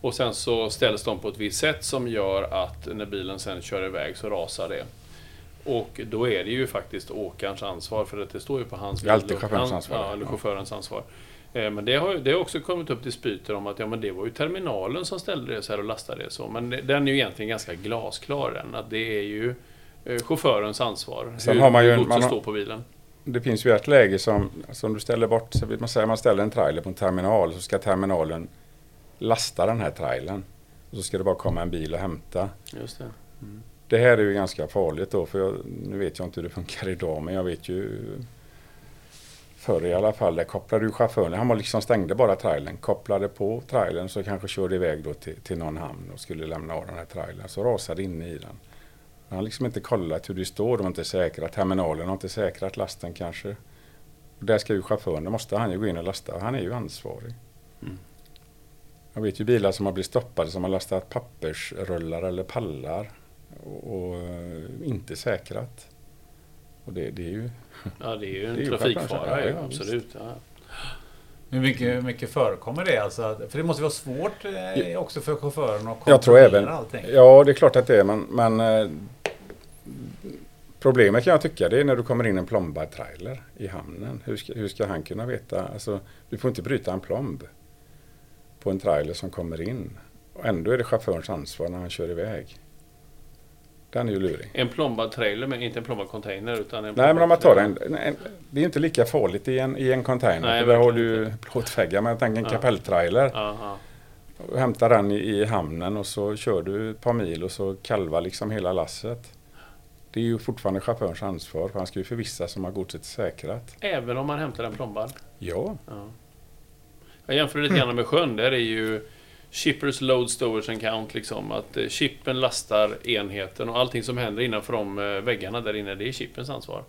Och sen så ställs de på ett visst sätt som gör att när bilen sen kör iväg så rasar det. Och då är det ju faktiskt åkarens ansvar för att det står ju på hans Det är alltid chaufförens ansvar. Ja, eller Ja. chaufförens ansvar. Eh, Men det har, det har också kommit upp dispyter om att ja, men det var ju terminalen som ställde det så här och lastade det så. Men det- den är ju egentligen ganska glasklar den, att det är ju eh, chaufförens ansvar. Sen hur har man ju- godset man står på bilen. Det finns ju ett läge som, som du ställer bort, så vill man säga man ställer en trailer på en terminal så ska terminalen lasta den här trailern. Och så ska det bara komma en bil och hämta. Just det. Det här är ju ganska farligt då, för jag, nu vet jag inte hur det funkar idag, men jag vet ju förr i alla fall, där kopplade ju chauffören, han var liksom stängde bara trailern, kopplade på trailern så kanske körde iväg då till, till någon hamn och skulle lämna av den här trailern, så rasade inne i den. Han har liksom inte kollat hur det står, de har inte säkrat, terminalen har inte säkrat lasten kanske. Och där ska ju chauffören, då måste han ju gå in och lasta, han är ju ansvarig. Mm. Jag vet ju bilar som har blivit stoppade som har lastat pappersrullar eller pallar och, och eh, inte säkrat. Och det, det är ju... Ja, det är ju en Det är ju trafikfara, självklart, ja, absolut. Ja. Hur mycket, hur mycket förekommer det? Alltså, för det måste vara svårt eh, också för chauffören att Jag tror kontrollera även... allting. Ja, det är klart att det är, men, men eh, Problemet kan jag tycka det är när du kommer in en plombad trailer i hamnen. Hur ska, hur ska han kunna veta? Alltså, du får inte bryta en plomb på en trailer som kommer in. Och ändå är det chaufförens ansvar när han kör iväg. Den är ju lurig. En plombad trailer, men inte en plombad container. Utan en Nej, men om man tar en, en, det är inte lika farligt i en, i en container. Nej, där har du plåtväggar. Men jag tänker en Ja. kapelltrailer. Ja, ja. Hämtar den i, i hamnen och så kör du ett par mil och så kalvar liksom hela lasset. Det är ju fortfarande chaufförens ansvar för han ska ju förvissa sig om att godset är säkrat. Även om man hämtar en plombad. Ja, Ja. Jag jämför lite grann med sjön. Där är ju Shippers Load Storage and Count. Liksom, att eh, chippen lastar enheten och allting som händer innanför de eh, väggarna där inne, det är chippens ansvar.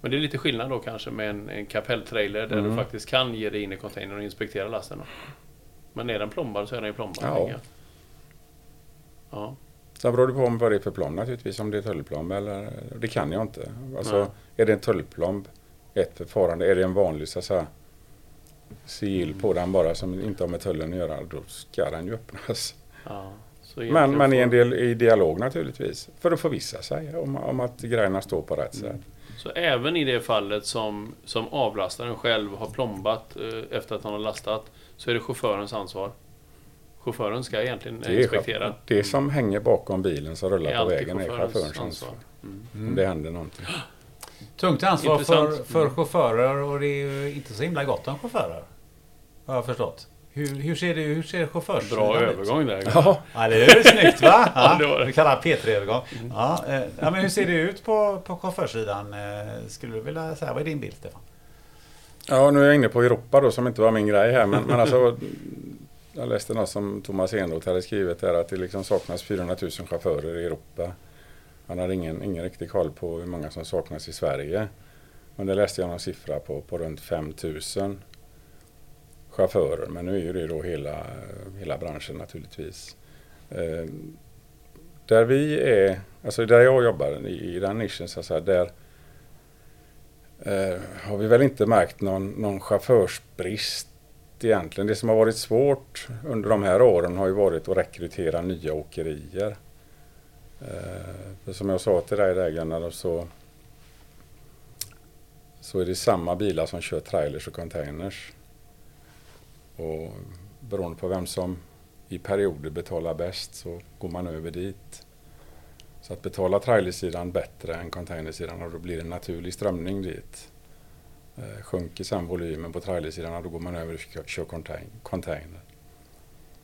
Men det är lite skillnad då kanske med en, en kapelltrailer där Mm. du faktiskt kan ge dig in i containern och inspektera lasten. Då. Men är den plombad så är den ju plombad. Ja. Ja. sen beror det på vad det är för plomb naturligtvis. Om det är tullplomb eller... Det kan jag inte. Alltså, Nej. är det en tullplomb, ett förfarande. Är det en vanlig så att säga, sigill på den bara som inte har med tullen att göra, då ska den ju öppnas. Ja. Så Men, men i en del i dialog naturligtvis. För att förvissa sig om, om att grejerna står på rätt sätt. Så även i det fallet som, som avlastaren själv har plombat eh, efter att han har lastat så är det chaufförens ansvar. Chauffören ska egentligen Det, är inspektera. det som hänger bakom bilen som rullar på vägen är chaufförens chaufförens ansvar. ansvar. Mm. Om det händer någonting. Tungt ansvar för, för Mm. chaufförer och det är ju inte så himla gott om chaufförer. Har jag förstått. Hur, hur ser det hur ser chaufförssidan Bra ut? övergång där. Ja, Ja, det är snyggt va? Ja, det var det. Vi kallar det P3-övergång. Ja, eh, ja, men hur ser det ut på, på chaufförssidan? Eh, Skulle du vilja säga, vad är din bild Stefan? ja, nu är jag inne på Europa då som inte var min grej här. Men, men alltså, jag läste något som Thomas Enroth hade skrivit här att det liksom saknas 400 000 chaufförer i Europa. Han hade ingen, ingen riktig koll på hur många som saknas i Sverige. Men det läste jag någon siffra på, på runt 5 000 chaufförer. Men nu är ju det då hela, hela branschen naturligtvis. Eh, där vi är, alltså där jag jobbar i, i den nischen så att säga, där eh, har vi väl inte märkt någon, någon chaufförsbrist egentligen. Det som har varit svårt under de här åren har ju varit att rekrytera nya åkerier. Eh, som jag sa till dig där Gunnar, så, så är det samma bilar som kör trailers och containers. Och beroende på vem som i perioder betalar bäst så går man över dit. Så att betala trailersidan bättre än containersidan och då blir det en naturlig strömning dit. Eh, sjunker sen volymen på trailersidan och då går man över och kör- container.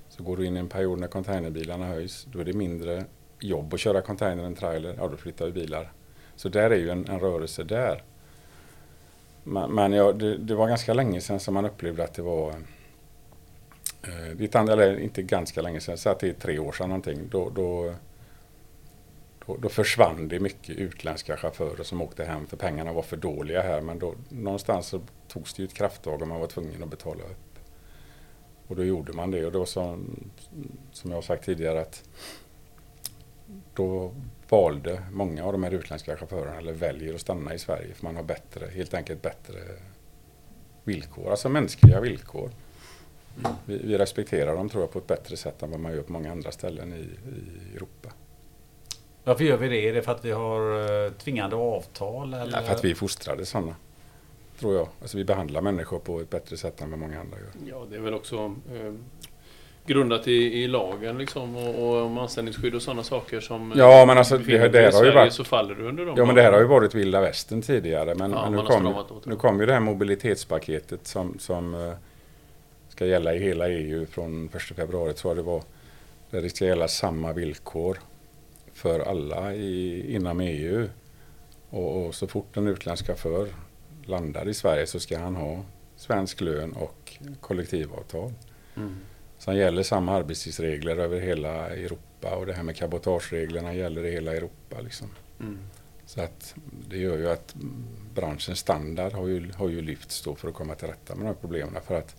Så går du in i en period när containerbilarna höjs, då är det mindre jobb att köra container än trailer, ja då flyttar vi bilar. Så där är ju en, en rörelse där. Men, men ja, det, det var ganska länge sedan som man upplevde att det var eh, det är eller inte ganska länge sedan, så att det är tre år sedan någonting. Då, då, då, då försvann det mycket utländska chaufförer som åkte hem för pengarna var för dåliga här. Men då, någonstans så togs det ju ett krafttag och man var tvungen att betala upp. Och då gjorde man det och då som, som jag har sagt tidigare att då valde många av de här utländska chaufförerna eller väljer att stanna i Sverige för man har bättre, helt enkelt bättre villkor, alltså mänskliga villkor. Vi, vi respekterar dem tror jag på ett bättre sätt än vad man gör på många andra ställen i, i Europa. Varför gör vi det? Är det för att vi har eh, tvingande avtal? Eller? Ja, för att vi är fostrade sådana. Tror jag. Alltså vi behandlar människor på ett bättre sätt än vad många andra gör. Ja, det är väl också eh, grundat i, i lagen liksom och, och om anställningsskydd och sådana saker som... Ja, men alltså, det- dig det i har ju varit- Så faller du under dem. Ja men det här har ju varit vilda västern tidigare men, Ja, men nu, kom, nu kom ju det här mobilitetspaketet som, som eh, ska gälla i hela EU från 1 februari tror jag det var. Där det ska gälla samma villkor för alla i, inom EU. Och, och så fort en utländsk chaufför landar i Sverige så ska han ha svensk lön och kollektivavtal. Mm. Sen gäller samma arbetstidsregler över hela Europa och det här med cabotagereglerna gäller i hela Europa. Liksom. Mm. Så att det gör ju att branschens standard har ju, har ju lyfts då för att komma till rätta med de här problemen för att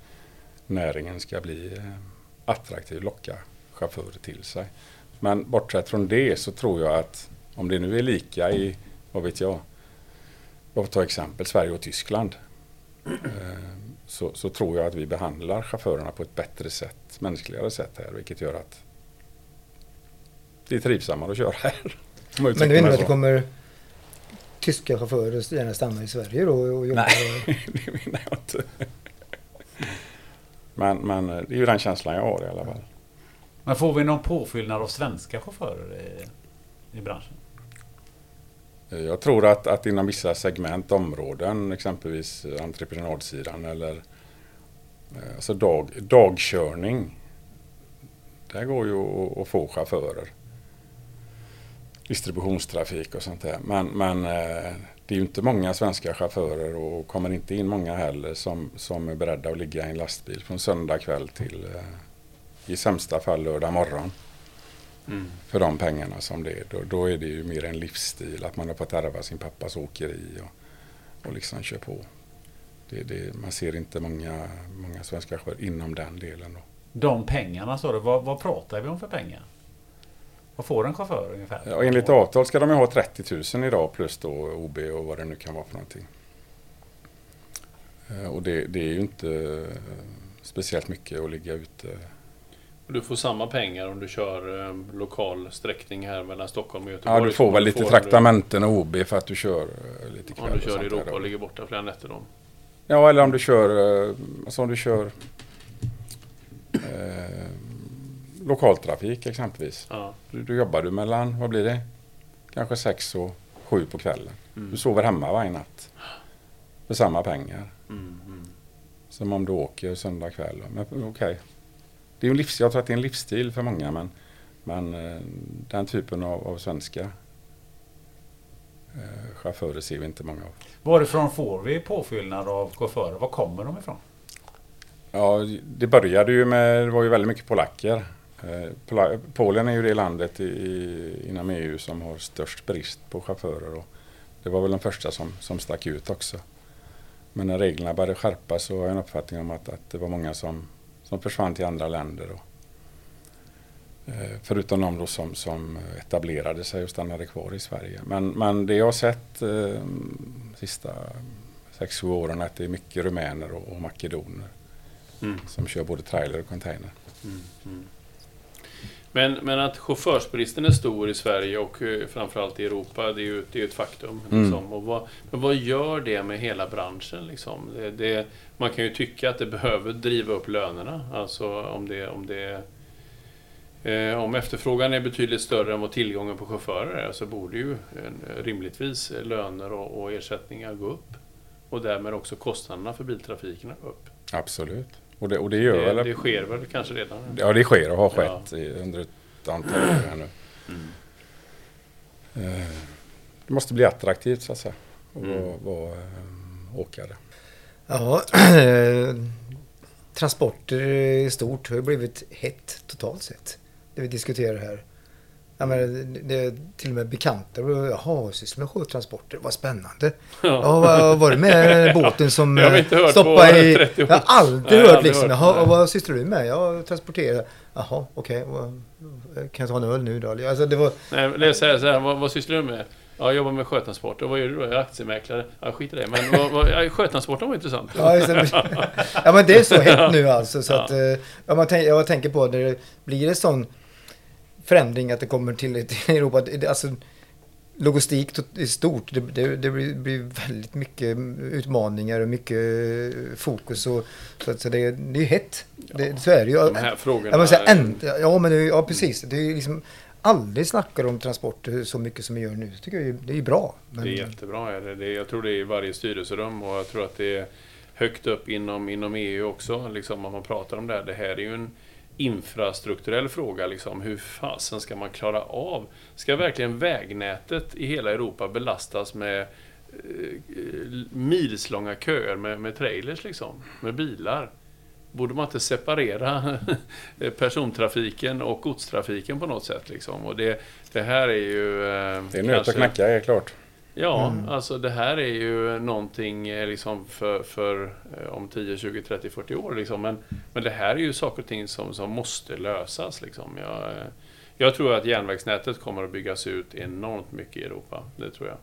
näringen ska bli eh, attraktiv, locka chaufförer till sig. Men bortsett från det så tror jag att om det nu är lika i, vad vet jag, låt ta exempel Sverige och Tyskland. Så, så, tror jag att vi behandlar chaufförerna på ett bättre sätt, mänskligare sätt här, vilket gör att det är trivsammare att köra här. Men det innebär att det kommer tyska chaufförer gärna stanna i Sverige då och jobba? Nej, det menar jag inte. Men, men det är ju den känslan jag har i alla fall. Men får vi någon påfyllnad av svenska chaufförer i, i branschen? Eh, jag tror att, att inom vissa segment, områden, exempelvis eh, entreprenadsidan eller eh, alltså dag, dagkörning. Där går ju att, att få chaufförer. Distributionstrafik och sånt där. Men, men det är ju inte många svenska chaufförer och kommer inte in många heller som, som är beredda att ligga i en lastbil från söndag kväll till i sämsta fall lördag morgon. Mm. För de pengarna som det är. Då, då, är det ju mer en livsstil. Att man har fått ärva sin pappas åkeri och, och liksom kör på. Det, det, man ser inte många, många svenska chaufförer inom den delen. Då. De pengarna sa du, vad, vad pratar vi om för pengar? Vad får en chaufför ungefär? Ja, enligt avtal ska de ju ha 30 000 idag plus då OB och vad det nu kan vara för någonting. Eh, och det, det är ju inte eh, speciellt mycket att ligga ute du får samma pengar om du kör eh, lokal sträckning här mellan Stockholm och Göteborg. Ja, du får väl lite får traktamenten och OB för att du kör eh, lite kväll. Om du kör i Europa och ligger borta flera nätter då? Ja, eller om du kör, eh, alltså om du kör eh, lokaltrafik exempelvis. Ja. Du, då jobbar du mellan, vad blir det? Kanske sex och sju på kvällen. Mm. Du sover hemma varje natt. För samma pengar. Mm, mm. Som om du åker söndag kväll. Men okej. Okay det är en livs, jag tror att det är en livsstil för många men, men eh, den typen av, av svenska eh, chaufförer ser vi inte många av. Varifrån får vi påfyllnad av chaufförer? Var kommer de ifrån? Ja, det började ju med, det var ju väldigt mycket polacker. Eh, Polen är ju det landet i, inom EU som har störst brist på chaufförer. Och det var väl den första som, som stack ut också. Men när reglerna började skärpas så har jag en uppfattning om att, att det var många som som försvann till andra länder. Och, eh, förutom de då som, som etablerade sig och stannade kvar i Sverige. Men, men det jag har sett eh, sista 6-7 åren är att det är mycket rumäner och, och makedoner mm. som kör både trailer och container. Mm, mm. Men, men att chaufförsbristen är stor i Sverige och eh, framförallt i Europa, det är ju, det är ett faktum. Mm. Liksom. Och vad, men vad gör det med hela branschen? Liksom? Det, det, man kan ju tycka att det behöver driva upp lönerna. Alltså om det, om det eh, om efterfrågan är betydligt större än vad tillgången på chaufförer är så borde ju en, rimligtvis löner och, och ersättningar gå upp. Och därmed också kostnaderna för biltrafiken gå upp. Absolut. Och det, och det gör det, väl... Det sker väl kanske redan? Ja, det sker och har skett ja. under ett antal år här nu. Mm. Eh, det måste bli attraktivt så att säga. Att mm. vara eh, åkare. Ja, transporter i stort har blivit hett totalt sett. Det vi diskuterar här. Ja, men det är till och med bekanta. Jaha, sysslar med sjötransporter. Vad spännande. Ja. Ja, var det med båten som stoppade i... Jag har aldrig hört liksom. Jaha, och vad sysslar du med? Jag transporterar. Jaha, okej. Okay. Kan jag ta en öl nu då? Alltså, det var... Nej, det är så här, så här, vad, vad sysslar du med? Ja, jag jobbar med sjötransport. Och vad gör du då? Jag är aktiemäklare. Ja, skit i det. Men vad, vad, ja, sjötransporten var intressant. Ja, ja, men det är så hett nu alltså. Så ja. att, eh, ja, man tänk, jag tänker på det blir en sån förändring att det kommer till, till Europa. Alltså, logistik i stort, det, det, det blir, väldigt mycket utmaningar och mycket fokus. Och, så, så det, det är hett. Det, så är det ju. De här frågorna... Jag säga, en, ja, men det, ja, precis. Det är liksom aldrig snackar om transporter så mycket som vi gör nu. tycker jag det är bra. Men... Det är jättebra. Det, det, jag tror det är i varje styrelserum och jag tror att det är högt upp inom, inom EU också. Liksom, om man pratar om det här. Det här är ju en infrastrukturell fråga. Liksom. Hur fasen ska man klara av? Ska verkligen vägnätet i hela Europa belastas med eh, milslånga köer med, med trailers, liksom, med bilar? Borde man inte separera persontrafiken och godstrafiken på något sätt? Liksom? Och det, det här är ju... Eh, det är nöt att knacka, är klart. Ja, Mm. alltså det här är ju någonting eh, liksom för, för eh, om 10, 20, 30, 40 år. Liksom. Men, men det här är ju saker och ting som, som måste lösas. Liksom. Jag, eh, jag tror att järnvägsnätet kommer att byggas ut enormt mycket i Europa. Det tror jag.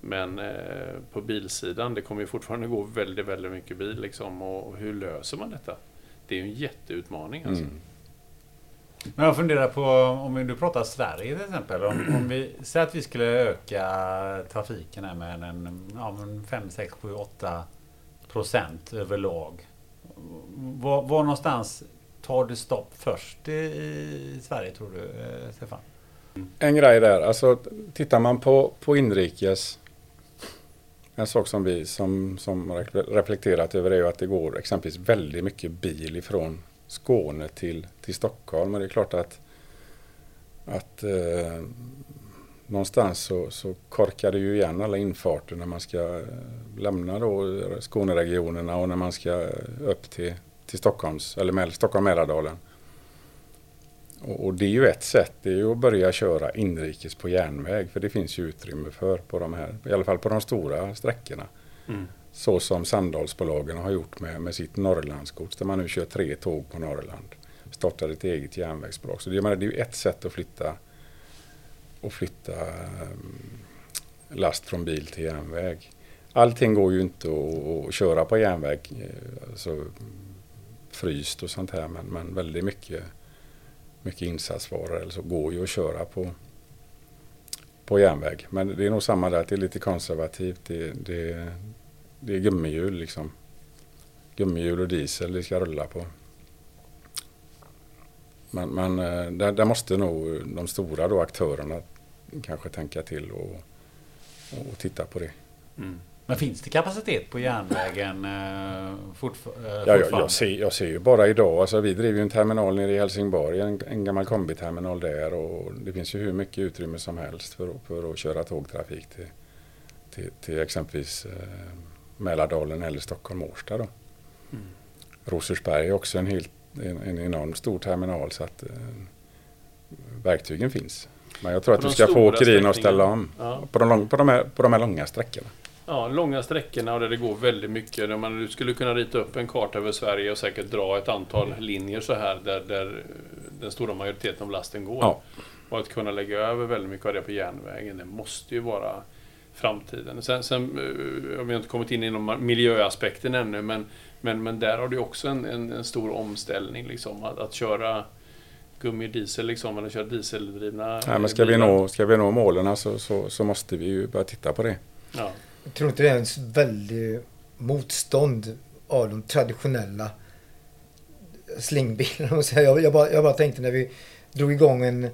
Men eh, på bilsidan, det kommer ju fortfarande gå väldigt, väldigt mycket bil. Liksom. Och, och hur löser man detta? Det är ju en jätteutmaning. Alltså. Mm. Men jag funderar på om vi nu pratar Sverige till exempel. Om, om vi säger att vi skulle öka trafiken här med en ja, 5, 6, 7, 8 procent överlag. Var, var någonstans tar det stopp först i, i Sverige tror du, eh, Stefan? En grej där, alltså tittar man på, på inrikes en sak som vi som, som reflekterat över är ju att det går exempelvis väldigt mycket bil ifrån Skåne till, till Stockholm. Och det är klart att, att eh, någonstans så, så korkar det ju igen alla infarter när man ska eh, lämna då Skåneregionerna och när man ska upp till, till Stockholms, eller med, Stockholm-Mälardalen. Och, och det är ju ett sätt, det är ju att börja köra inrikes på järnväg. För det finns ju utrymme för på de här, i alla fall på de stora sträckorna. Mm. Så som Sandalsbolagen har gjort med, med sitt Norrlandsgods där man nu kör tre tåg på Norrland. Startar ett eget järnvägsbolag. Så det, menar, det är ju ett sätt att flytta, att flytta eh, last från bil till järnväg. Allting går ju inte att, att köra på järnväg, eh, alltså fryst och sånt här, men, men väldigt mycket, mycket insatsvaror eller så går ju att köra på, på järnväg. Men det är nog samma där, att det är lite konservativt. Det, det, det är gummihjul liksom. Gummihjul och diesel det ska rulla på. Men, men eh, där, där måste nog de stora då, aktörerna kanske tänka till och, och titta på det. Mm. Men finns det kapacitet på järnvägen eh, fortf eh, Ja, jag, fortfarande? jag, ser, jag ser ju bara idag, alltså vi driver ju en terminal nere i Helsingborg, en, en gammal kombiterminal där och det finns ju hur mycket utrymme som helst för, att- för att köra tågtrafik till, till, till exempelvis eh, Mälardalen eller Stockholm-Årsta. Mm. Rosersberg är också en, helt, en, en enormt stor terminal så att eh, verktygen finns. Men jag tror att På du de ska få åkerierna att ställa om Ja. på de, lång, på, de här, på de här långa sträckorna. Ja, långa sträckorna och där det går väldigt mycket. Där man, du skulle kunna rita upp en karta över Sverige och säkert dra ett antal linjer så här där, där den stora majoriteten av lasten går. Ja. Och att kunna lägga över väldigt mycket av det på järnvägen, det måste ju vara framtiden. Sen, sen eh, har vi inte kommit in i någon miljöaspekten ännu, men, men, men där har du också en, en, en stor omställning. Liksom, att, att köra gummidiesel liksom, eller köra dieseldrivna Nej, men ska, vi bilar. nå, ska vi nå målen så, så, så måste vi ju börja titta på det. Ja. Jag tror inte det är en väldigt motstånd av de traditionella slingbilarna. Jag, jag, bara, jag bara tänkte när vi drog igång en,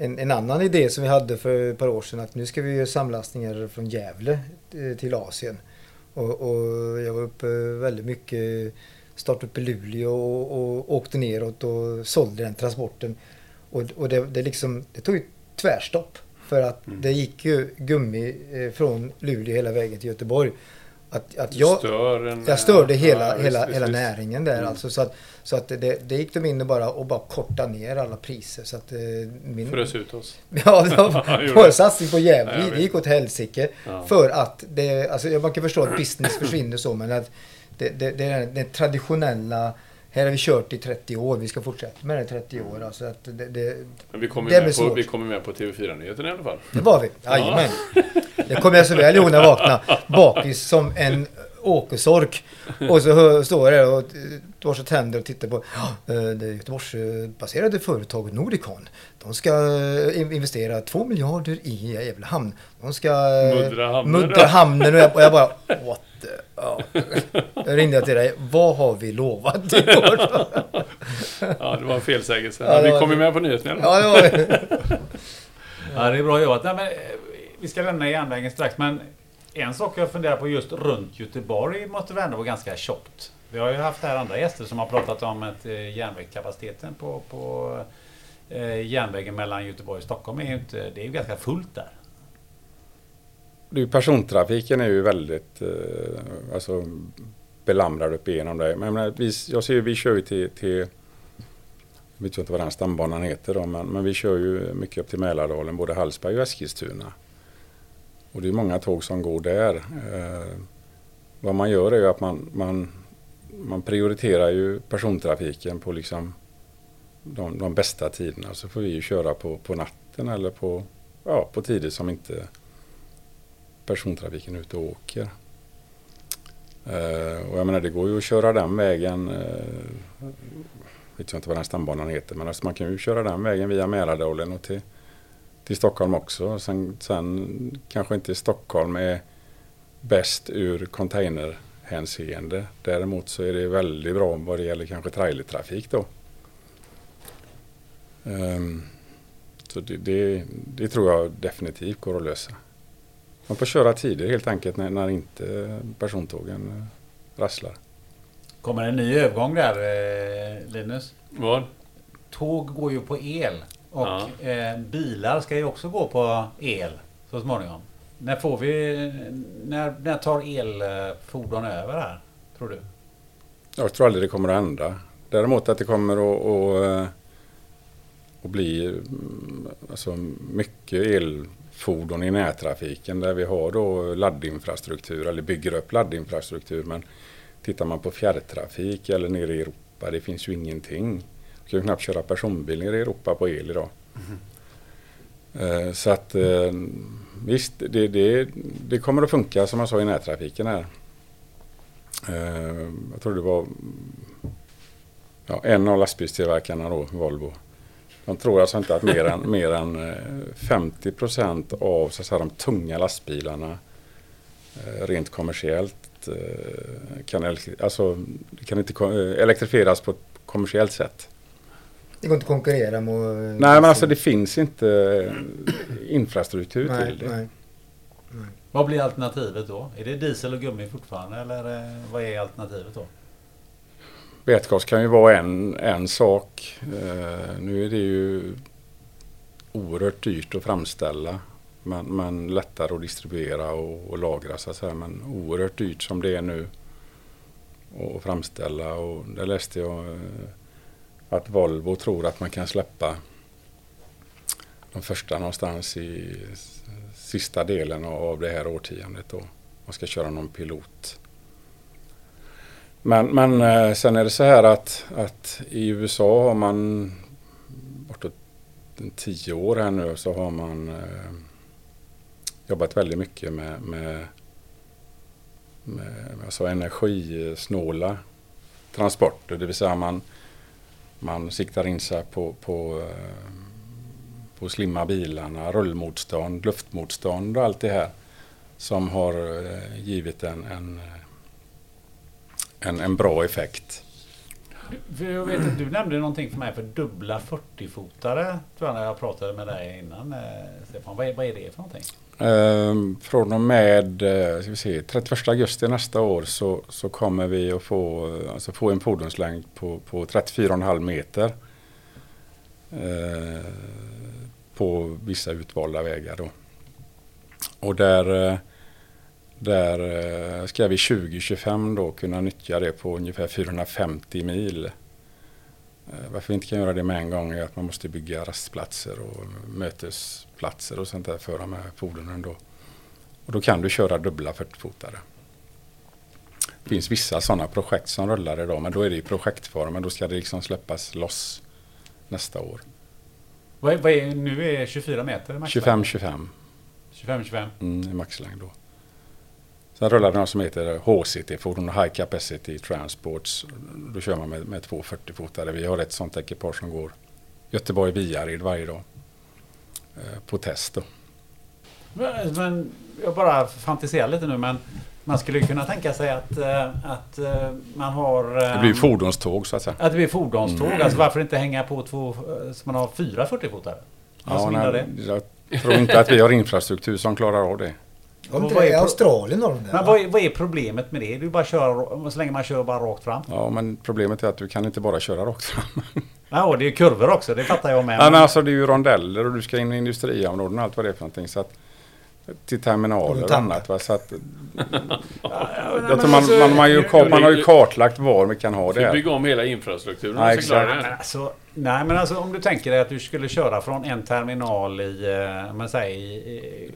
en, en annan idé som vi hade för ett par år sedan att nu ska vi göra samlastningar från Gävle eh, till Asien. Och, och jag var uppe väldigt mycket, startade upp i Luleå och, och åkte neråt och sålde den transporten. Och, och det, det, liksom, det tog ju tvärstopp. För att Mm. det gick ju gummi eh, från Luleå hela vägen till Göteborg. Att, att jag, stör en, jag störde hela, ja, hela, visst, hela visst. näringen där Mm. alltså. Så att, så att det, det gick de in och bara, och bara korta ner alla priser. Så att eh, min... Frös ut oss. Ja, det var det. satsning på Gävle. det gick åt helsike. Ja. För att det, alltså man kan förstå att business försvinner så, men att det, det, det är den traditionella här har vi kört i 30 år, vi ska fortsätta med det i 30 år. Alltså att det, det, Men vi kommer, Det med på, svårt. vi kommer med på TV4-nyheterna i alla fall. det var vi. Jajamän. Det kommer jag så väl ihåg när jag vaknade bakis som en åkersork. Och så hör- står jag där och borstar tänder och tittar på eh, det Göteborgsbaserade företaget Nordicon. De ska eh, in- investera 2 miljarder i Gävle hamn. De ska eh, Muddra hamnen. muddra hamnen och jag, och jag bara what the, ja. Jag ringde till dig. Vad har vi lovat i år? Ja, det var en felsägelse. Ja, vi var- kommer med på nyheterna. Ja, det var det. Ja, det är bra jobbat. Nej, men, vi ska lämna järnvägen strax, men en sak jag funderar på just runt Göteborg måste väl ändå vara ganska tjockt. Vi har ju haft här andra gäster som har pratat om att eh, järnvägskapaciteten på, på eh, järnvägen mellan Göteborg och Stockholm är ju inte... Det är ju ganska fullt där. Det är persontrafiken är ju väldigt eh, alltså, belamrad upp igenom det. Men jag, vi, jag ser ju, vi kör ju till, till jag vet inte vad den stambanan heter då, men, men vi kör ju mycket upp till Mälardalen, både Hallsberg och Eskilstuna. Och det är många tåg som går där. Eh, vad man gör är ju att man, man, man prioriterar ju persontrafiken på liksom de, de bästa tiderna. Så får vi ju köra på, på natten eller på, ja, på tider som inte persontrafiken är ute och åker. Eh, och jag menar det går ju att köra den vägen. Eh, vet jag inte vad den stambanan heter men alltså man kan ju köra den vägen via Mälardalen och till, till Stockholm också. Sen, sen kanske inte Stockholm är bäst ur containerhänseende. Däremot så är det väldigt bra vad det gäller kanske trailertrafik då. Um, så det, det, det, tror jag definitivt går att lösa. Man får köra tider helt enkelt när, när inte persontågen eh, rasslar. Kommer en ny övergång där eh, Linus? Vad? Tåg går ju på el och ja. eh, bilar ska ju också gå på el så småningom. När får vi... När, när tar elfordon över här, tror du? Jag tror aldrig det kommer att hända. Däremot att det kommer att, att, att eh, bli mm, alltså mycket elfordon i närtrafiken där vi har då laddinfrastruktur eller bygger upp laddinfrastruktur. Men tittar man på fjärrtrafik eller nere i Europa, det finns ju ingenting. Kan ju knappt köra personbil nere i Europa på el idag. Mm. Så att eh, visst, det, det, det kommer att funka som jag sa i närtrafiken här. Eh, jag tror det var ja, en av lastbilstillverkarna då, Volvo. De tror alltså inte att mer än, mer än 50 procent av så att säga, de tunga lastbilarna rent kommersiellt kan, alltså, kan inte elektrifieras på ett kommersiellt sätt. Det går inte att konkurrera med... Nej men alltså det finns inte infrastruktur nej, till det. Nej. Nej. Vad blir alternativet då? Är det diesel och gummi fortfarande eller eh, vad är alternativet då? Vätgas kan ju vara en, en sak. Uh, nu är det ju oerhört dyrt att framställa. Men, men lättare att distribuera och, och lagra så att säga. Men oerhört dyrt som det är nu att framställa. Och där läste jag uh, att Volvo tror att man kan släppa de första någonstans i sista delen av det här årtiondet. Då. Man ska köra någon pilot. Men, men eh, sen är det så här att, att i USA har man bortåt tio år här nu så har man eh, jobbat väldigt mycket med, med, med alltså energisnåla transporter. Det vill säga man, man siktar in sig på, på, eh, på slimma bilarna, rullmotstånd, luftmotstånd och allt det här som har eh, givit en, en, en, en bra effekt. jag vet att du nämnde någonting för mig för dubbla 40-fotare tror jag när jag pratade med dig innan eh, Stefan. Vad är, vad är det för någonting? Ehm, från och med eh, ska vi se, 31 augusti nästa år så, så kommer vi att få, alltså få en fordonslängd på, på 34,5 meter. Eh, på vissa utvalda vägar. Då. Och där, eh, där eh, ska vi 2025 då kunna nyttja det på ungefär 450 mil. Varför vi inte kan göra det med en gång är att man måste bygga rastplatser och mötes platser och sånt där föra med fordonen då. Och då kan du köra dubbla 40-fotare. Det finns vissa sådana projekt som rullar idag men då är det i projektformen. Då ska det liksom släppas loss nästa år. Vad är, vad är, nu är 24 meter 25-25. 25-25? Mm, i maxlängd då. Sen rullar det något som heter HCT, fordon High Capacity Transports. Då kör man med, med två 40-fotare. Vi har ett sånt ekipage som går Göteborg-Viared varje dag. Eh, test. Då. Men, jag bara fantiserar lite nu men man skulle kunna tänka sig att, eh, att eh, man har... Det blir fordonståg så att säga. Att det blir fordonståg. Mm. Alltså varför inte hänga på två, så man har fyra 40-fotare? Ja, nej, jag tror inte att vi har infrastruktur som klarar av det. Om inte det är Australien har de det. Men vad är, vad är, problemet med det? Du bara kör, så länge man kör bara rakt fram. Ja, men problemet är att du kan inte bara köra rakt fram. Ja, det är kurvor också, det fattar jag med. Ja, men alltså det är ju rondeller och du ska in i industriområden och allt vad det är för någonting. Så att, till terminaler och annat. Va? Så att, ja, man, alltså, man, man, ju, man har ju kartlagt var vi kan ha det. Här. bygga om hela infrastrukturen. Ja, exakt. Nej, men alltså, nej men alltså om du tänker dig att du skulle köra från en terminal i, eh, man säger, i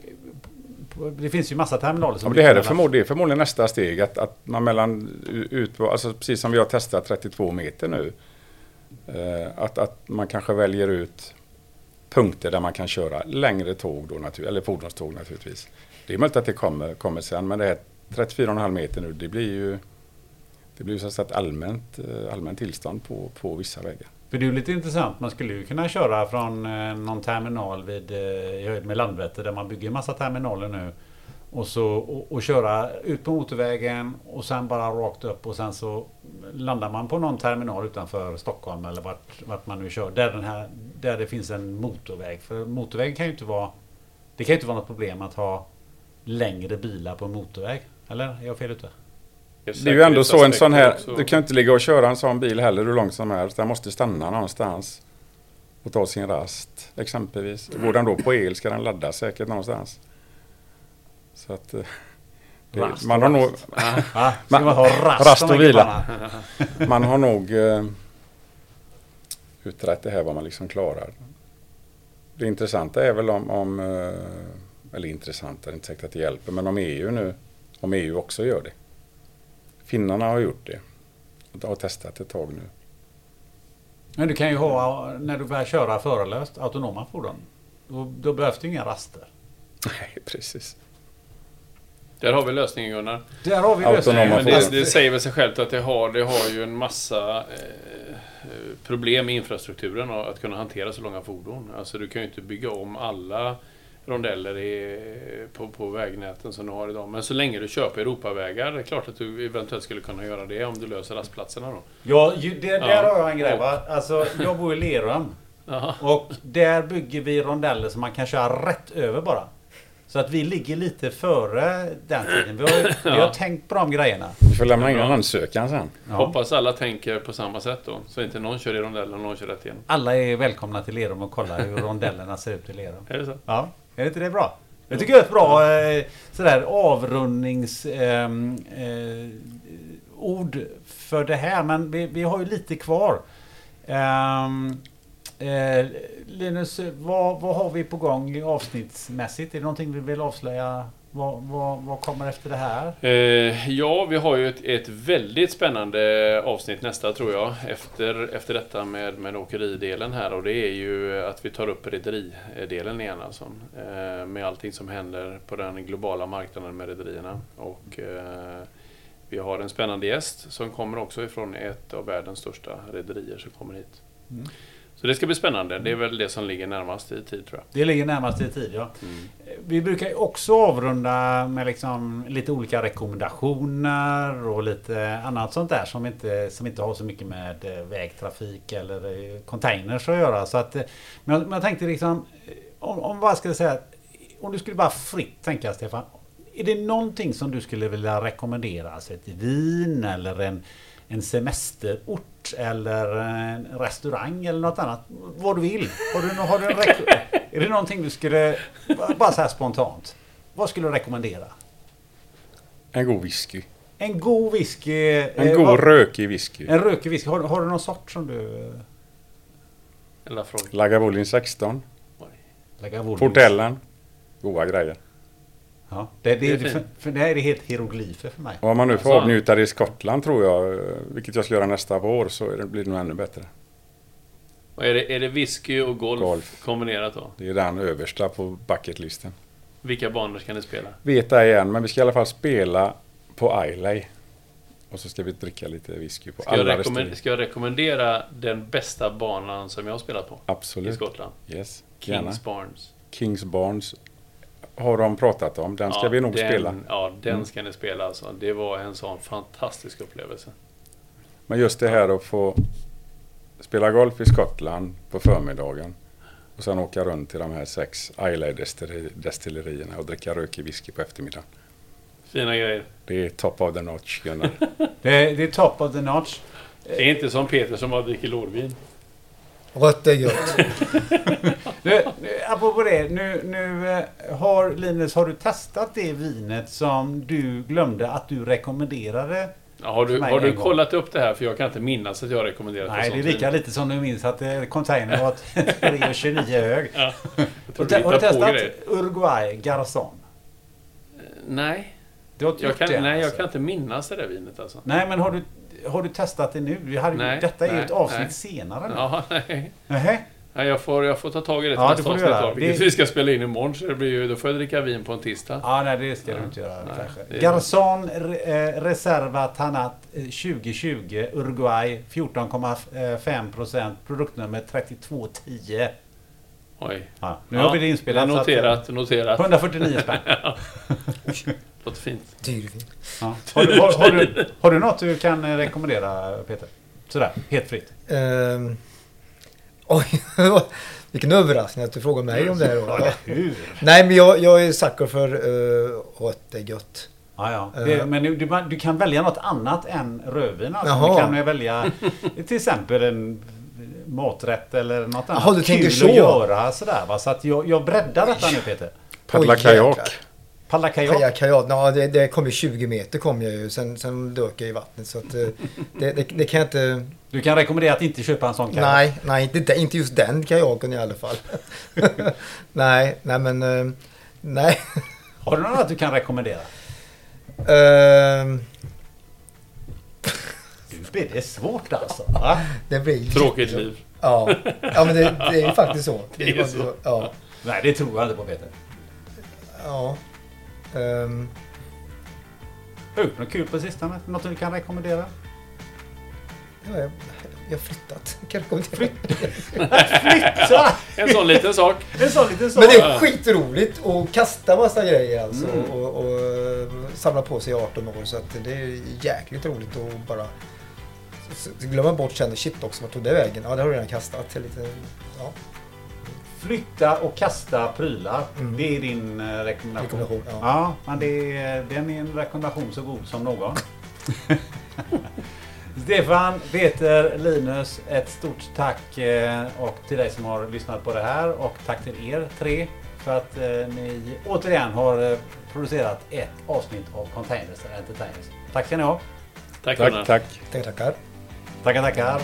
det finns ju massa terminaler Ja, som... men det här är förmodligen, det är förmodligen nästa steg. Att, att man mellan ut, alltså precis som vi har testat 32 meter nu. Eh, att, att man kanske väljer ut punkter där man kan köra längre tåg då natur, eller fordonståg naturligtvis. Det är möjligt att det kommer, kommer sen men det här 34,5 meter nu det blir ju det blir så att säga ett allmänt, eh, allmänt tillstånd på, på vissa vägar. För det är ju lite intressant. Man skulle ju kunna köra från eh, någon terminal vid, i höjd med Landvetter där man bygger massa terminaler nu. Och, så, och, och köra ut på motorvägen och sen bara rakt upp och sen så landar man på någon terminal utanför Stockholm eller vart, vart man nu kör. Där, den här, där det finns en motorväg. För motorväg kan ju inte vara... Det kan ju inte vara något problem att ha längre bilar på en motorväg. Eller? Är jag fel ute? Det är ju ändå så en sån här, Också. du kan inte ligga och köra en sån bil heller hur långt som helst. Den måste stanna någonstans och ta sin rast exempelvis. Går den då på el ska den ladda säkert någonstans. Så att... eh, Det, Rast man har nog, rast. Va? Ska Man- man ha rast, rast de och vila. man har nog eh, utrett det här vad man liksom klarar. Det intressanta är väl om, om eh, eller intressant, det är inte säkert att det hjälper, men om EU nu, om EU också gör det. Finnarna har gjort det och har testat ett tag nu. Men du kan ju ha, när du börjar köra förarlöst, autonoma fordon. Då, då behövs det inga raster. Nej, precis. Där har vi lösningen Gunnar. Där har vi lösningen. Men det, det säger väl sig självt att det har, det har ju en massa eh, problem med infrastrukturen och att kunna hantera så långa fordon. Alltså du kan ju inte bygga om alla rondeller i, på, på vägnäten som du har idag. Men så länge du på Europavägar, det är klart att du eventuellt skulle kunna göra det om du löser rastplatserna då. Ja, ju, det, där Ja. har jag en grej va. Alltså, jag bor i Lerum. Och där bygger vi rondeller som man kan köra rätt över bara. Så att vi ligger lite före den tiden. Vi har, vi har Ja. tänkt på de grejerna. Vi får lämna in en ansökan sen. Ja. Hoppas alla tänker på samma sätt då. Så inte någon kör i rondellen och någon kör rätt igen. Alla är välkomna till Lerum och kolla hur rondellerna ser ut i Lerum. Är det så? Ja, är inte det bra? Jag tycker det är ett bra eh, sådär avrundnings eh, eh, ord för det här. Men vi, vi har ju lite kvar. Ehm, eh, Linus, vad, vad har vi på gång avsnittsmässigt? Är det någonting vi vill avslöja? Vad, vad, vad kommer efter det här? Eh, ja, vi har ju ett, ett väldigt spännande avsnitt nästa tror jag. Efter, efter detta med, med åkeridelen här. Och det är ju att vi tar upp rederidelen igen alltså. Eh, med allting som händer på den globala marknaden med rederierna. Och eh, vi har en spännande gäst som kommer också ifrån ett av världens största rederier som kommer hit. Mm. Så det ska bli spännande. Det är väl det som ligger närmast i tid tror jag. Det ligger närmast i tid ja. Mm. Vi brukar också avrunda med liksom lite olika rekommendationer och lite annat sånt där som inte, som inte har så mycket med eh, vägtrafik eller eh, containers att göra. Så att, eh, men, jag, men jag tänkte liksom, eh, om, om vad ska jag säga, om du skulle bara fritt tänka Stefan. Är det någonting som du skulle vilja rekommendera? Alltså ett vin eller en, en semesterort eller en restaurang eller något annat? Vad du vill. Har du, har du en rek- är det någonting du skulle, bara så här spontant. Vad skulle du rekommendera? En god whisky. En god whisky. En eh, god vad- rökig whisky. En rökig whisky. Har, har du någon sort som du... eh. Lagavulin 16. lägger Volvo? Portellen. Goda grejer. Ja, det, det, Det är för, för det här är helt hieroglyfer för mig. Och om man nu får Alltså. avnjuta det i Skottland tror jag, vilket jag ska göra nästa vår, så är det, blir det nog ännu bättre. Och är, det, är det whisky och golf, Golf. kombinerat då? Det är den översta på bucketlisten. Vilka banor ska ni spela? Vet ej än, men vi ska i alla fall spela på Islay. Och så ska vi dricka lite whisky på Ska jag, alla restauranger. ska jag rekommendera den bästa banan som jag har spelat på i Absolut. Skottland? Yes, gärna. Kings Barnes. Kings Barnes har de pratat om. Den ska Ja, vi nog den, spela. Ja, den Mm. ska ni spela alltså. Det var en sån fantastisk upplevelse. Men just det här att få spela golf i Skottland på förmiddagen. Och sen åka runt till de här sex Islay-destillerierna och dricka rökig whisky på eftermiddagen. Fina grejer. Det är top of the notch, Gunnar. Det, det är top of the notch. Det är inte som Peter som bara dricker lårvin. Rött är gött. Nu, nu, apropå det, nu, nu eh, har Linus, har du testat det vinet som du glömde att du rekommenderade? Ja, har du, har du kollat upp det här? För jag kan inte minnas att jag har rekommenderat Nej, det är lika vin. lite som du minns att eh, containern var 3,29 hög. Ja, jag Har du, har du testat. Uruguay Garzon? Nej, Du har inte jag gjort kan, det? nej jag alltså? kan inte minnas det där vinet alltså. Nej, men har du, har du testat det nu? Vi hade, Nej, detta är ju nej, ett avsnitt nej. senare nu. Ja, nej. Nähä? nej jag, får, jag får ta tag i det till Ja, nästa du avsnitt göra. då, vilket Det- vi ska spela in imorgon. Så det blir ju, då får jag dricka vin på en tisdag. Ja, nej det ska du Ja. inte göra Nej, kanske. det eh, Reserva Tanat eh, 2020 Uruguay 14,5 procent. Produktnummer 3210. Oj. Ja, nu Ja, har vi det inspelat. så att, eh, Noterat, noterat. 149 spänn. Låter fint. Dyrfint. Ja. Har, du, har, har, du, har du något du kan eh, rekommendera Peter? Sådär, helt fritt. Ehm, oj, vilken överraskning att du frågar mig om det här. Ja, hur? Nej, men jag, jag är sucker för uh, rött är gött. Ja, ja. Det, Eh. men du, du, du kan välja något annat än rödvin. Alltså. Jaha. Du kan ju välja till exempel en maträtt eller något annat Jaha, du tänker kul så. att göra. Sådär, va? Så att jag, jag breddar detta nu Peter. Paddla kajak. Paddla kajak. Ja, det, det kom ju 20 meter kom jag ju. Sen, sen dök jag i vattnet. Så att, eh, det, det, det kan jag inte... Du kan rekommendera att inte köpa en sån kajak. Nej, nej inte, inte just den kajaken i alla fall. nej, nej men... eh, nej. Har du något annat du kan rekommendera? Ehm, Nu blir det svårt alltså. Va? det blir Tråkigt liv. Ja, ja men det, det är ju faktiskt så. Det är faktiskt så. Ja. Nej, det tror jag inte på Peter. ja. Har du gjort något kul på sistone? Något du kan rekommendera? ja, jag, jag har flyttat. Kan jag till- Flytta! En sån liten sak. En sån liten sak. Men det är skitroligt att kasta massa grejer alltså. Mm. Och, och, samla på sig i 18 år. Så att det är jäkligt roligt att bara glömma bort sen shit också. Vart tog det vägen? Ja, det har du redan kastat. Lite, ja, Flytta och kasta prylar. Mm. Det är din eh, rekommendation. Rekommendation, ja. ja, men det är, den är en rekommendation så god som någon. Stefan, Peter, Linus, ett stort tack eh, och till dig som har lyssnat på det här och tack till er tre för att eh, ni återigen har producerat ett avsnitt av Containers Entertainers. Tack ska ni ha. Tack, Tack, tack. tackar, tackar. Tackar, tackar.